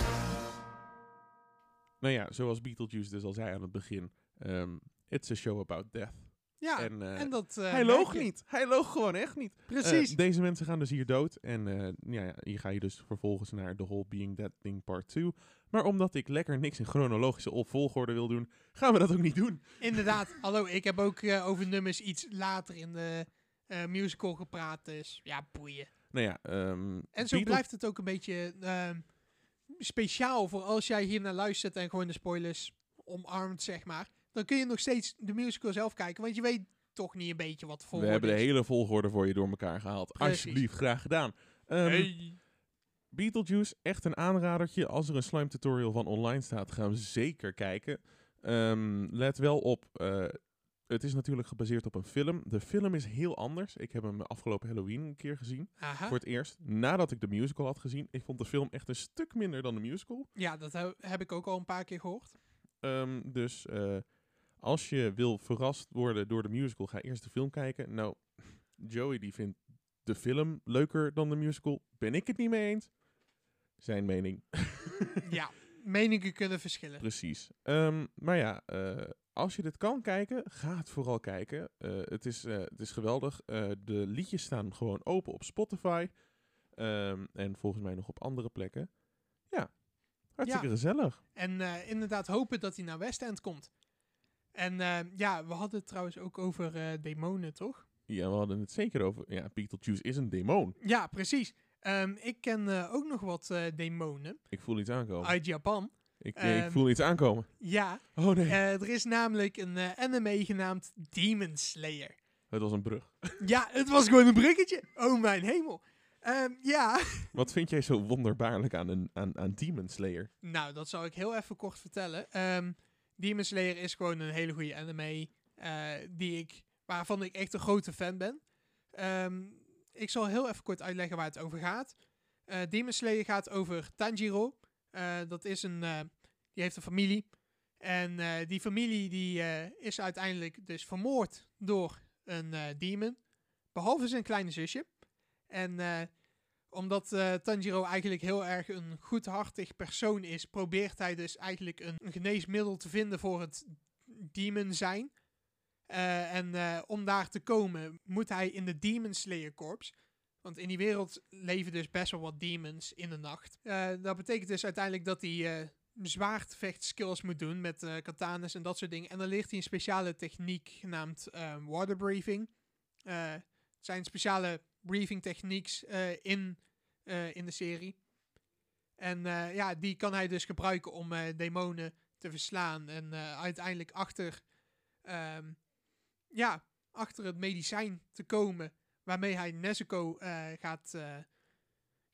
Nou ja, zoals Beetlejuice dus al zei aan het begin. ehm, it's a show about death. Ja, en, en, eh, dat eh, Hij loog niet. Hij loog gewoon echt niet. Precies. Eh, deze mensen gaan dus hier dood. En eh, ja, ja, hier ga je dus vervolgens naar The Whole Being That Thing Part 2. Maar omdat ik lekker niks in chronologische op volgorde wil doen, gaan we dat ook niet doen. Inderdaad. Hallo, ik heb ook eh, over nummers iets later in de eh, musical gepraat. Dus ja, boeien. Nou ja, ehm, En zo blijft het ook een beetje ehm, speciaal voor als jij hier naar luistert en gewoon de spoilers omarmt, zeg maar. Dan kun je nog steeds de musical zelf kijken, want je weet toch niet een beetje wat voor We hebben de hele volgorde voor je door elkaar gehaald. Precies. Alsjeblieft, graag gedaan. Ehm, Beetlejuice, echt een aanradertje. Als er een slime tutorial van online staat, gaan we zeker kijken. Ehm, let wel op, eh, het is natuurlijk gebaseerd op een film. De film is heel anders. Ik heb hem afgelopen Halloween een keer gezien. Aha. Voor het eerst, nadat ik de musical had gezien. Ik vond de film echt een stuk minder dan de musical. Ja, dat he- heb ik ook al een paar keer gehoord. Ehm, dus eh, als je wil verrast worden door de musical, ga eerst de film kijken. Nou, Joey die vindt de film leuker dan de musical. Ben ik het niet mee eens? Zijn mening. ja, meningen kunnen verschillen. Precies. Ehm, maar ja, eh, als je dit kan kijken, ga het vooral kijken. Eh, het, is, eh, het is geweldig. Eh, de liedjes staan gewoon open op Spotify. Ehm, en volgens mij nog op andere plekken. Ja, hartstikke Ja. gezellig. En inderdaad hopen dat hij naar West End komt. En ja, we hadden het trouwens ook over demonen, toch? Ja, we hadden het zeker over. Ja, Beetlejuice is een demon. Ja, precies. Ehm, ik ken ook nog wat demonen Ik voel iets aankomen. uit Japan. Ik, ik ehm, voel iets aankomen. Ja, Oh nee, eh, er is namelijk een eh, anime genaamd Demon Slayer. het was een brug. Ja, het was gewoon een bruggetje. Oh mijn hemel. Ehm, ja, Wat vind jij zo wonderbaarlijk aan, een, aan, aan Demon Slayer? nou, dat zal ik heel even kort vertellen. Ehm, Demon Slayer is gewoon een hele goede anime eh, die ik, waarvan ik echt een grote fan ben. Ik zal heel even kort uitleggen waar het over gaat. Eh Demon Slayer gaat over Tanjiro. Eh, dat is een, eh, die heeft een familie. En eh, die familie die, is uiteindelijk dus vermoord door een demon. Behalve zijn kleine zusje. En omdat Tanjiro eigenlijk heel erg een goedhartig persoon is, probeert hij dus eigenlijk een, geneesmiddel te vinden voor het demon zijn. En om daar te komen moet hij in de Demon Slayer Corps. Want in die wereld leven dus best wel wat demons in de nacht. Eh, dat betekent dus uiteindelijk dat hij eh zwaardvechtskills moet doen met eh katanas en dat soort dingen. En dan leert hij een speciale techniek genaamd water breathing. Het zijn speciale breathing techniques eh, in, in de serie. En ja, die kan hij dus gebruiken om demonen te verslaan. En uiteindelijk achter, ehm, ja, achter het medicijn te komen waarmee hij Nezuko eh, gaat, eh,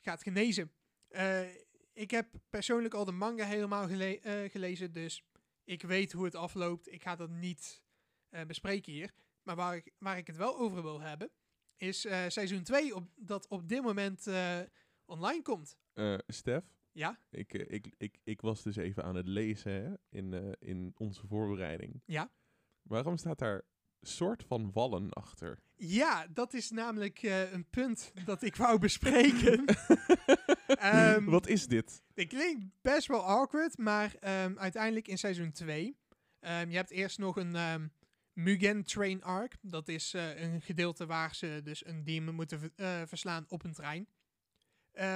gaat genezen. Eh, ik heb persoonlijk al de manga helemaal gele- gelezen, dus ik weet hoe het afloopt. Ik ga dat niet bespreken hier. Maar waar ik, waar ik het wel over wil hebben, is seizoen 2 op, dat op dit moment online komt. Eh Stef, Ja? ik, ik, ik, ik was dus even aan het lezen hè, in, in onze voorbereiding. Ja. Waarom staat daar soort van wallen achter? Ja, dat is namelijk eh, een punt dat ik wou bespreken. Ehm, Wat is dit? Dit klinkt best wel awkward, maar ehm, uiteindelijk in seizoen 2. je hebt eerst nog een ehm, Mugen Train Arc. Dat is eh, een gedeelte waar ze dus een demon moeten eh, verslaan op een trein.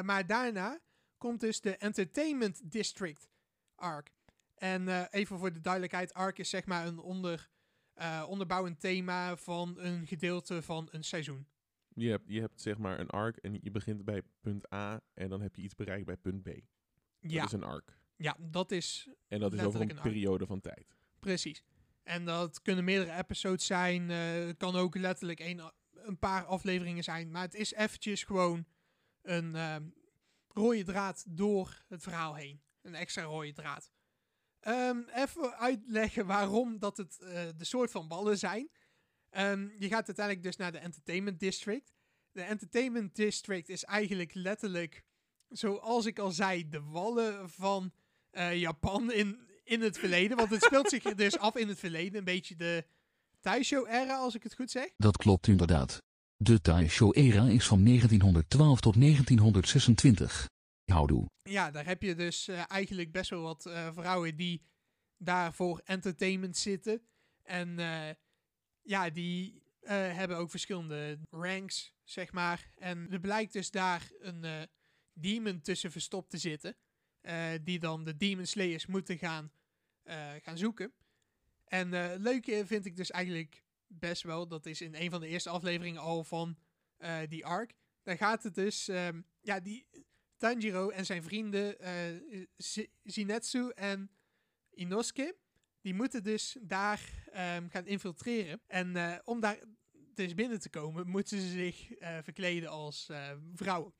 Maar daarna komt dus de Entertainment District Arc. En even voor de duidelijkheid, Arc is zeg maar een onder, eh, onderbouwend thema van een gedeelte van een seizoen. Je hebt, je hebt zeg maar een arc en je begint bij punt A en dan heb je iets bereikt bij punt B. Dat is een arc. Ja, dat is En dat is over een een periode van tijd. precies. En dat kunnen meerdere episodes zijn. eh, Het kan ook letterlijk een, een paar afleveringen zijn. Maar het is eventjes gewoon een ehm, rode draad door het verhaal heen. Een extra rode draad. Ehm, even uitleggen waarom dat het eh, de soort van ballen zijn. Ehm, je gaat uiteindelijk dus naar de Entertainment District. De Entertainment District is eigenlijk letterlijk, zoals ik al zei, de wallen van eh, Japan in, in het verleden. Want het speelt zich dus af in het verleden. Een beetje de Taisho-era, als ik het goed zeg. Dat klopt inderdaad. De Taisho-era is van 1912 tot 1926. Ja, daar heb je dus eh, eigenlijk best wel wat eh, vrouwen die daar voor entertainment zitten. En eh, ja, die hebben ook verschillende ranks, zeg maar. En er blijkt dus daar een demon tussen verstopt te zitten. die dan de Demon Slayers moeten gaan, gaan zoeken. En eh leuke vind ik dus eigenlijk best wel. Dat is in een van de eerste afleveringen al van die arc. Daar gaat het dus... ehm, ja, die Tanjiro en zijn vrienden eh, Z- Zinetsu en Inosuke... Die moeten dus daar ehm, gaan infiltreren. En eh, om daar dus binnen te komen, moeten ze zich eh, verkleden als eh, vrouwen.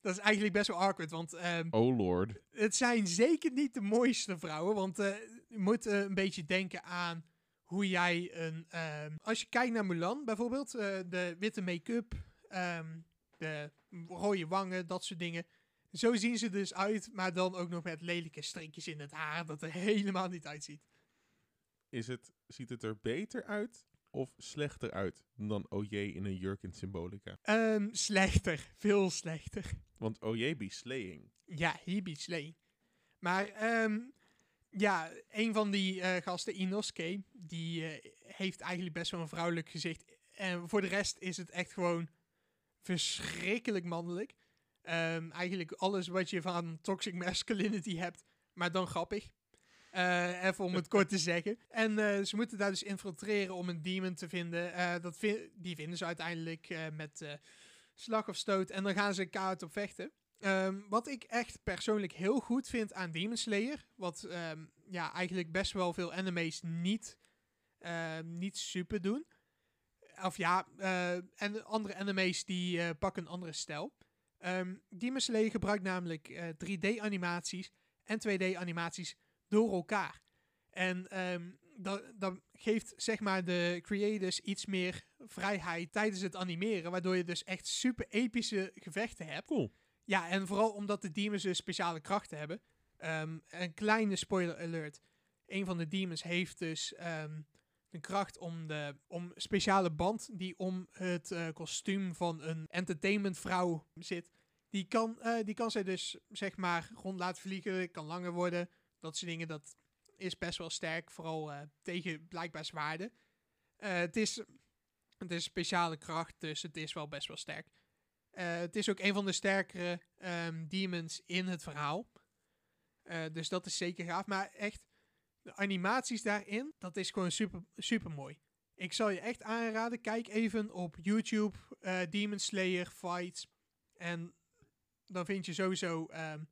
Dat is eigenlijk best wel awkward, want ehm, Oh lord. het zijn zeker niet de mooiste vrouwen. Want eh, je moet eh, een beetje denken aan hoe jij een... ehm, als je kijkt naar Mulan bijvoorbeeld, eh, de witte make-up, de rode wangen, dat soort dingen. Zo zien ze dus uit, maar dan ook nog met lelijke strikjes in het haar, dat er helemaal niet uitziet. Is het, ziet het er beter uit of slechter uit dan OJ in een jurk in symbolica? Ehm, slechter, veel slechter. Want OJ be slaying. Ja, he be slaying. Maar ehm, ja, een van die eh, gasten, Inosuke, die eh, heeft eigenlijk best wel een vrouwelijk gezicht. En voor de rest is het echt gewoon verschrikkelijk mannelijk. Ehm, eigenlijk alles wat je van toxic masculinity hebt, maar dan grappig. Eh, even om het kort te zeggen. En eh, ze moeten daar dus infiltreren om een demon te vinden. Eh, dat vi- die vinden ze uiteindelijk met slag of stoot. En dan gaan ze kaart op vechten. Ehm, wat ik echt persoonlijk heel goed vind aan Demon Slayer, wat ehm, ja, eigenlijk best wel veel anime's niet, niet super doen. Of ja, en andere anime's die pakken een andere stijl. Ehm Demon Slayer gebruikt namelijk eh, 3D-animaties en 2D-animaties door elkaar. En ehm, dat, dat geeft zeg maar de creators iets meer vrijheid tijdens het animeren, waardoor je dus echt super epische gevechten hebt. Cool. Ja, en vooral omdat de demons dus speciale krachten hebben. Ehm, een kleine spoiler alert. Een van de demons heeft dus ehm, de kracht om de om speciale band die om het eh, kostuum van een entertainmentvrouw zit. Die kan, eh, die kan zij dus zeg maar rond laten vliegen, kan langer worden. Dat soort dingen, dat is best wel sterk. Vooral eh, tegen blijkbaar zwaarden. Het, is, het is een speciale kracht, dus het is wel best wel sterk. Het is ook een van de sterkere ehm, demons in het verhaal. Dus dat is zeker gaaf. Maar echt, de animaties daarin, dat is gewoon super, super mooi. Ik zal je echt aanraden, kijk even op YouTube eh, Demon Slayer fights. En dan vind je sowieso ehm,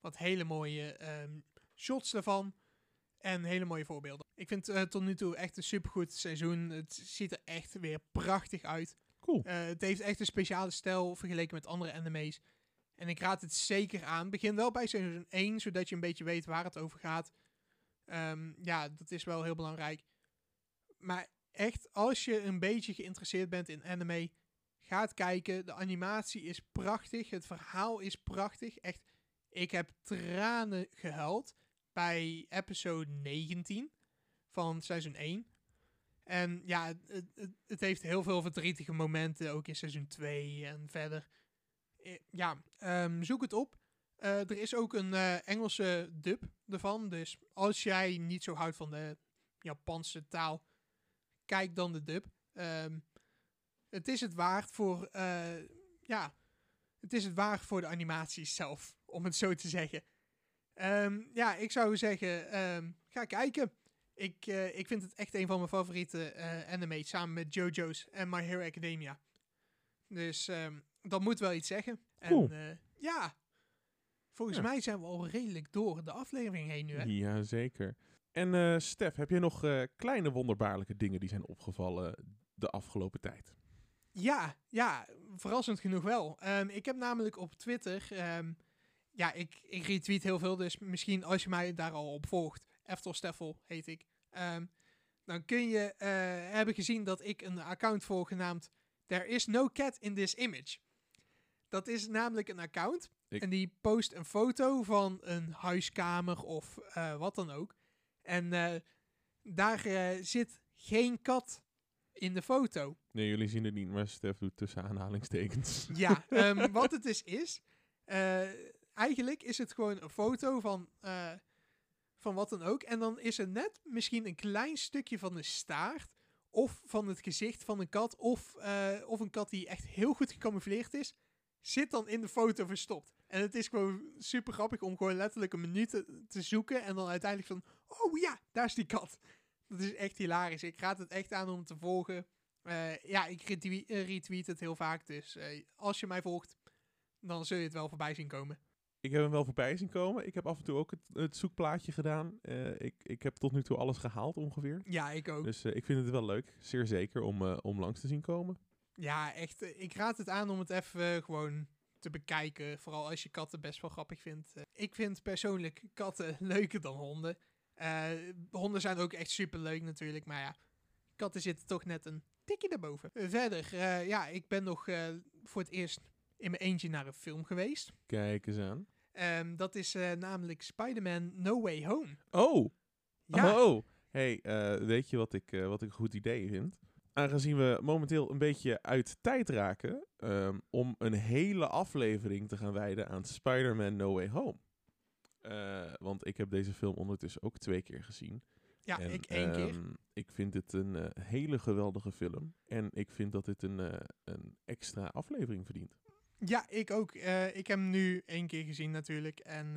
wat hele mooie ehm, shots ervan. En hele mooie voorbeelden. Ik vind het tot nu toe echt een supergoed seizoen. Het ziet er echt weer prachtig uit. Cool. Eh, het heeft echt een speciale stijl vergeleken met andere anime's. En ik raad het zeker aan. Begin wel bij seizoen 1, zodat je een beetje weet waar het over gaat. Ehm, ja, dat is wel heel belangrijk. Maar echt, als je een beetje geïnteresseerd bent in anime, ga het kijken. De animatie is prachtig. Het verhaal is prachtig. Echt, ik heb tranen gehuild bij episode 19 van seizoen 1. En ja, het, het, het heeft heel veel verdrietige momenten, ook in seizoen 2 en verder. Eh, Ja, ehm, zoek het op. Eh, er is ook een eh, Engelse dub ervan. Dus als jij niet zo houdt van de Japanse taal, kijk dan de dub. Ehm, het is het waard voor, eh, ja, het is het waard voor de animaties zelf, om het zo te zeggen. Ehm, ja, ik zou zeggen, ehm, ga kijken. Ik, ik vind het echt een van mijn favoriete anime's, samen met JoJo's en My Hero Academia. Dus dat moet wel iets zeggen. Cool. En ja, volgens Ja. mij zijn we al redelijk door de aflevering heen nu. Hè? Ja, zeker. En eh Stef, heb je nog eh, kleine wonderbaarlijke dingen die zijn opgevallen de afgelopen tijd? Ja, ja, verrassend genoeg wel. Ehm, ik heb namelijk op Twitter, ehm, ja, ik, ik retweet heel veel, dus misschien als je mij daar al op volgt, Eftel Steffel heet ik, ehm, dan kun je eh, hebben gezien dat ik een account volg genaamd There is no cat in this image. Dat is namelijk een account Ik- en die post een foto van een huiskamer of eh, wat dan ook. En eh, daar eh, zit geen kat in de foto. Nee, jullie zien het niet, maar Stef doet tussen aanhalingstekens. Ja, ehm, wat het dus is. eh, eigenlijk is het gewoon een foto van, van wat dan ook. En dan is er net misschien een klein stukje van de staart. Of van het gezicht van een kat. Of, of een kat die echt heel goed gecamoufleerd is. Zit dan in de foto verstopt. En het is gewoon super grappig om gewoon letterlijk een minuut te, te zoeken. En dan uiteindelijk van. Oh ja, daar is die kat. Dat is echt hilarisch. Ik raad het echt aan om te volgen. Eh, ja, ik retweet, eh, retweet het heel vaak. Dus eh, als je mij volgt, dan zul je het wel voorbij zien komen. Ik heb hem wel voorbij zien komen. Ik heb af en toe ook het, het zoekplaatje gedaan. Ik, ik heb tot nu toe alles gehaald ongeveer. Ja, ik ook. Dus ik vind het wel leuk, zeer zeker, om, om langs te zien komen. Ja, echt. eh, ik raad het aan om het even eh, gewoon te bekijken. Vooral als je katten best wel grappig vindt. Eh, ik vind persoonlijk katten leuker dan honden. Honden zijn ook echt super leuk natuurlijk. Maar ja, katten zitten toch net een tikje daarboven. Verder, ja, ik ben nog voor het eerst in mijn eentje naar een film geweest. Kijk eens aan. Ehm, dat is namelijk Spider-Man No Way Home. Oh! Ja, Oh! Hey, eh, weet je wat ik, wat ik een goed idee vind? Aangezien we momenteel een beetje uit tijd raken, ehm, om een hele aflevering te gaan wijden aan Spider-Man No Way Home. Eh, want ik heb deze film ondertussen ook twee keer gezien. ja En, ik één keer. ehm, Ik vind dit een eh, hele geweldige film. En ik vind dat dit een, eh, een extra aflevering verdient. Ja, ik ook. Ik heb hem nu één keer gezien natuurlijk. En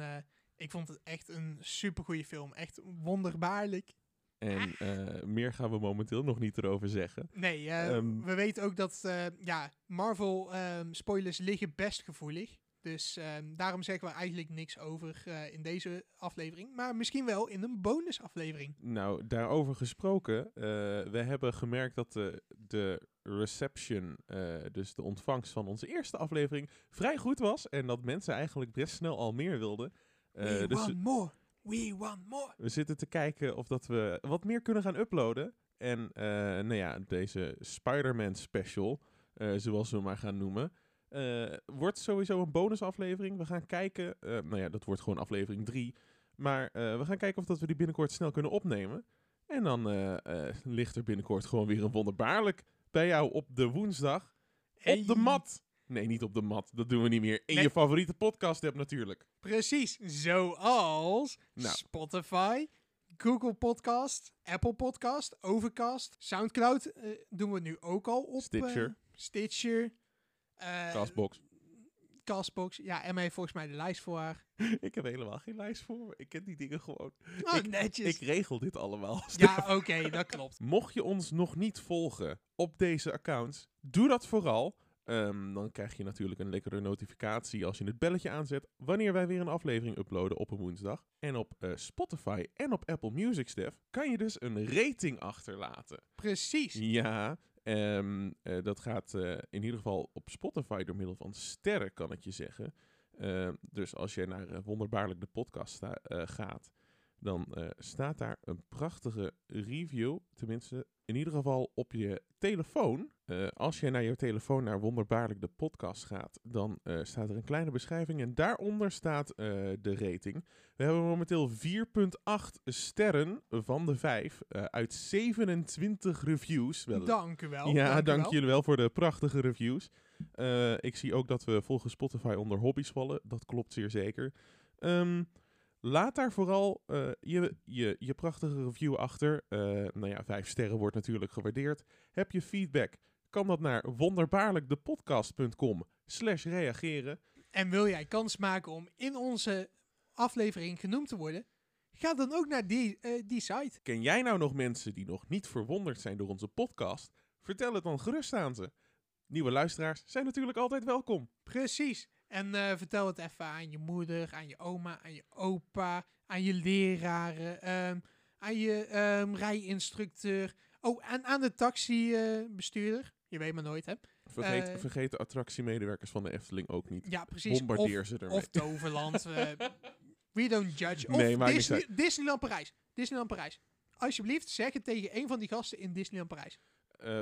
ik vond het echt een supergoeie film. Echt wonderbaarlijk. En eh, meer gaan we momenteel nog niet erover zeggen. Nee, eh, Ehm. we weten ook dat eh, ja, Marvel ehm, spoilers liggen best gevoelig. Dus ehm, daarom zeggen we eigenlijk niks over in deze aflevering. Maar misschien wel in een bonusaflevering. Nou, daarover gesproken. we hebben gemerkt dat de, de reception, dus de ontvangst van onze eerste aflevering, vrij goed was. En dat mensen eigenlijk best snel al meer wilden. We dus more. We want more. we zitten te kijken of dat we wat meer kunnen gaan uploaden. En eh, nou ja, deze Spider-Man special, eh, zoals we hem maar gaan noemen, eh, wordt sowieso een bonusaflevering. We gaan kijken, nou ja, dat wordt gewoon aflevering 3. Maar we gaan kijken of dat we die binnenkort snel kunnen opnemen. En dan ligt er binnenkort gewoon weer een wonderbaarlijk bij jou op de woensdag. Hey. Op de mat. Nee, niet op de mat. Dat doen we niet meer. In Nee. je favoriete podcast app natuurlijk. Precies, zoals Nou. Spotify, Google Podcast, Apple Podcast, Overcast, Soundcloud eh, doen we nu ook al op. Stitcher. eh, Stitcher. eh, Castbox. Castbox. Ja, Emma heeft volgens mij de lijst voor haar. Ik heb helemaal geen lijst voor. Ik ken die dingen gewoon. Oh, Ik- netjes. Ik regel dit allemaal. ja, oké, dat klopt. Mocht je ons nog niet volgen op deze accounts, doe dat vooral. Ehm, dan krijg je natuurlijk een lekkere notificatie als je het belletje aanzet wanneer wij weer een aflevering uploaden op een woensdag. En op eh, Spotify en op Apple Music, Stef, kan je dus een rating achterlaten. Precies. Ja, eh, dat gaat eh, in ieder geval op Spotify door middel van sterren, kan ik je zeggen. Ehm, dus als je naar Wonderbaarlijk de podcast gaat, dan staat daar een prachtige review. Tenminste, in ieder geval op je telefoon. Eh, als je naar je telefoon naar Wonderbaarlijk de podcast gaat, dan eh, staat er een kleine beschrijving. En daaronder staat eh, de rating. We hebben momenteel 4,8 sterren van de 5 eh, uit 27 reviews. Wel, Dank u wel. ja, dank, u dank wel. jullie wel voor de prachtige reviews. Ik zie ook dat we volgens Spotify onder hobby's vallen. Dat klopt zeer zeker. Ehm, laat daar vooral eh, je, je, je prachtige review achter. Eh, nou ja, vijf sterren wordt natuurlijk gewaardeerd. Heb je feedback? Kan dat naar wonderbaarlijkdepodcast.com slash reageren. En wil jij kans maken om in onze aflevering genoemd te worden? Ga dan ook naar die, eh, die site. Ken jij nou nog mensen die nog niet verwonderd zijn door onze podcast? Vertel het dan gerust aan ze. Nieuwe luisteraars zijn natuurlijk altijd welkom. Precies. En eh, vertel het even aan je moeder, aan je oma, aan je opa, aan je leraren, ehm, aan je ehm, rijinstructeur. Oh, en aan de taxibestuurder. je weet maar nooit, hè? Vergeet, vergeet de attractiemedewerkers van de Efteling ook niet. Ja, precies. Bombardeer of, ze ermee. Of Toverland. eh, we don't judge. Of Nee, Disney, Disneyland Parijs. Disneyland Parijs. Alsjeblieft, zeg het tegen een van die gasten in Disneyland Parijs.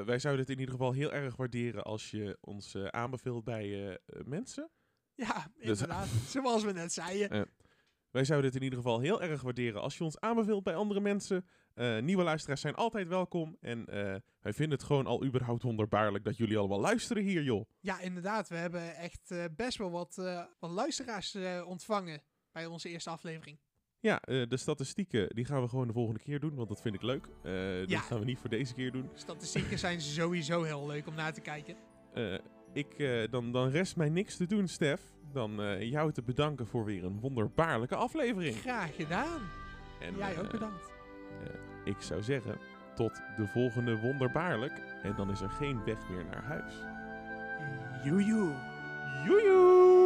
Wij zouden het in ieder geval heel erg waarderen als je ons eh, aanbeveelt bij mensen. Ja, Dus- inderdaad. Zoals we net zeiden. Wij zouden het in ieder geval heel erg waarderen als je ons aanbeveelt bij andere mensen. Eh, nieuwe luisteraars zijn altijd welkom. En eh, wij vinden het gewoon al überhaupt wonderbaarlijk dat jullie allemaal luisteren hier, joh. Ja, inderdaad. We hebben echt eh, best wel wat, wat luisteraars ontvangen bij onze eerste aflevering. Ja, de statistieken die gaan we gewoon de volgende keer doen, want dat vind ik leuk. Ja. Dat gaan we niet voor deze keer doen. Statistieken zijn sowieso heel leuk om naar te kijken. Ik, eh, dan, dan rest mij niks te doen, Stef. Dan eh, jou te bedanken voor weer een wonderbaarlijke aflevering. Graag gedaan. En, Jij ook eh, bedankt. Ik zou zeggen, tot de volgende wonderbaarlijk. En dan is er geen weg meer naar huis. Joejoe. Joejoe!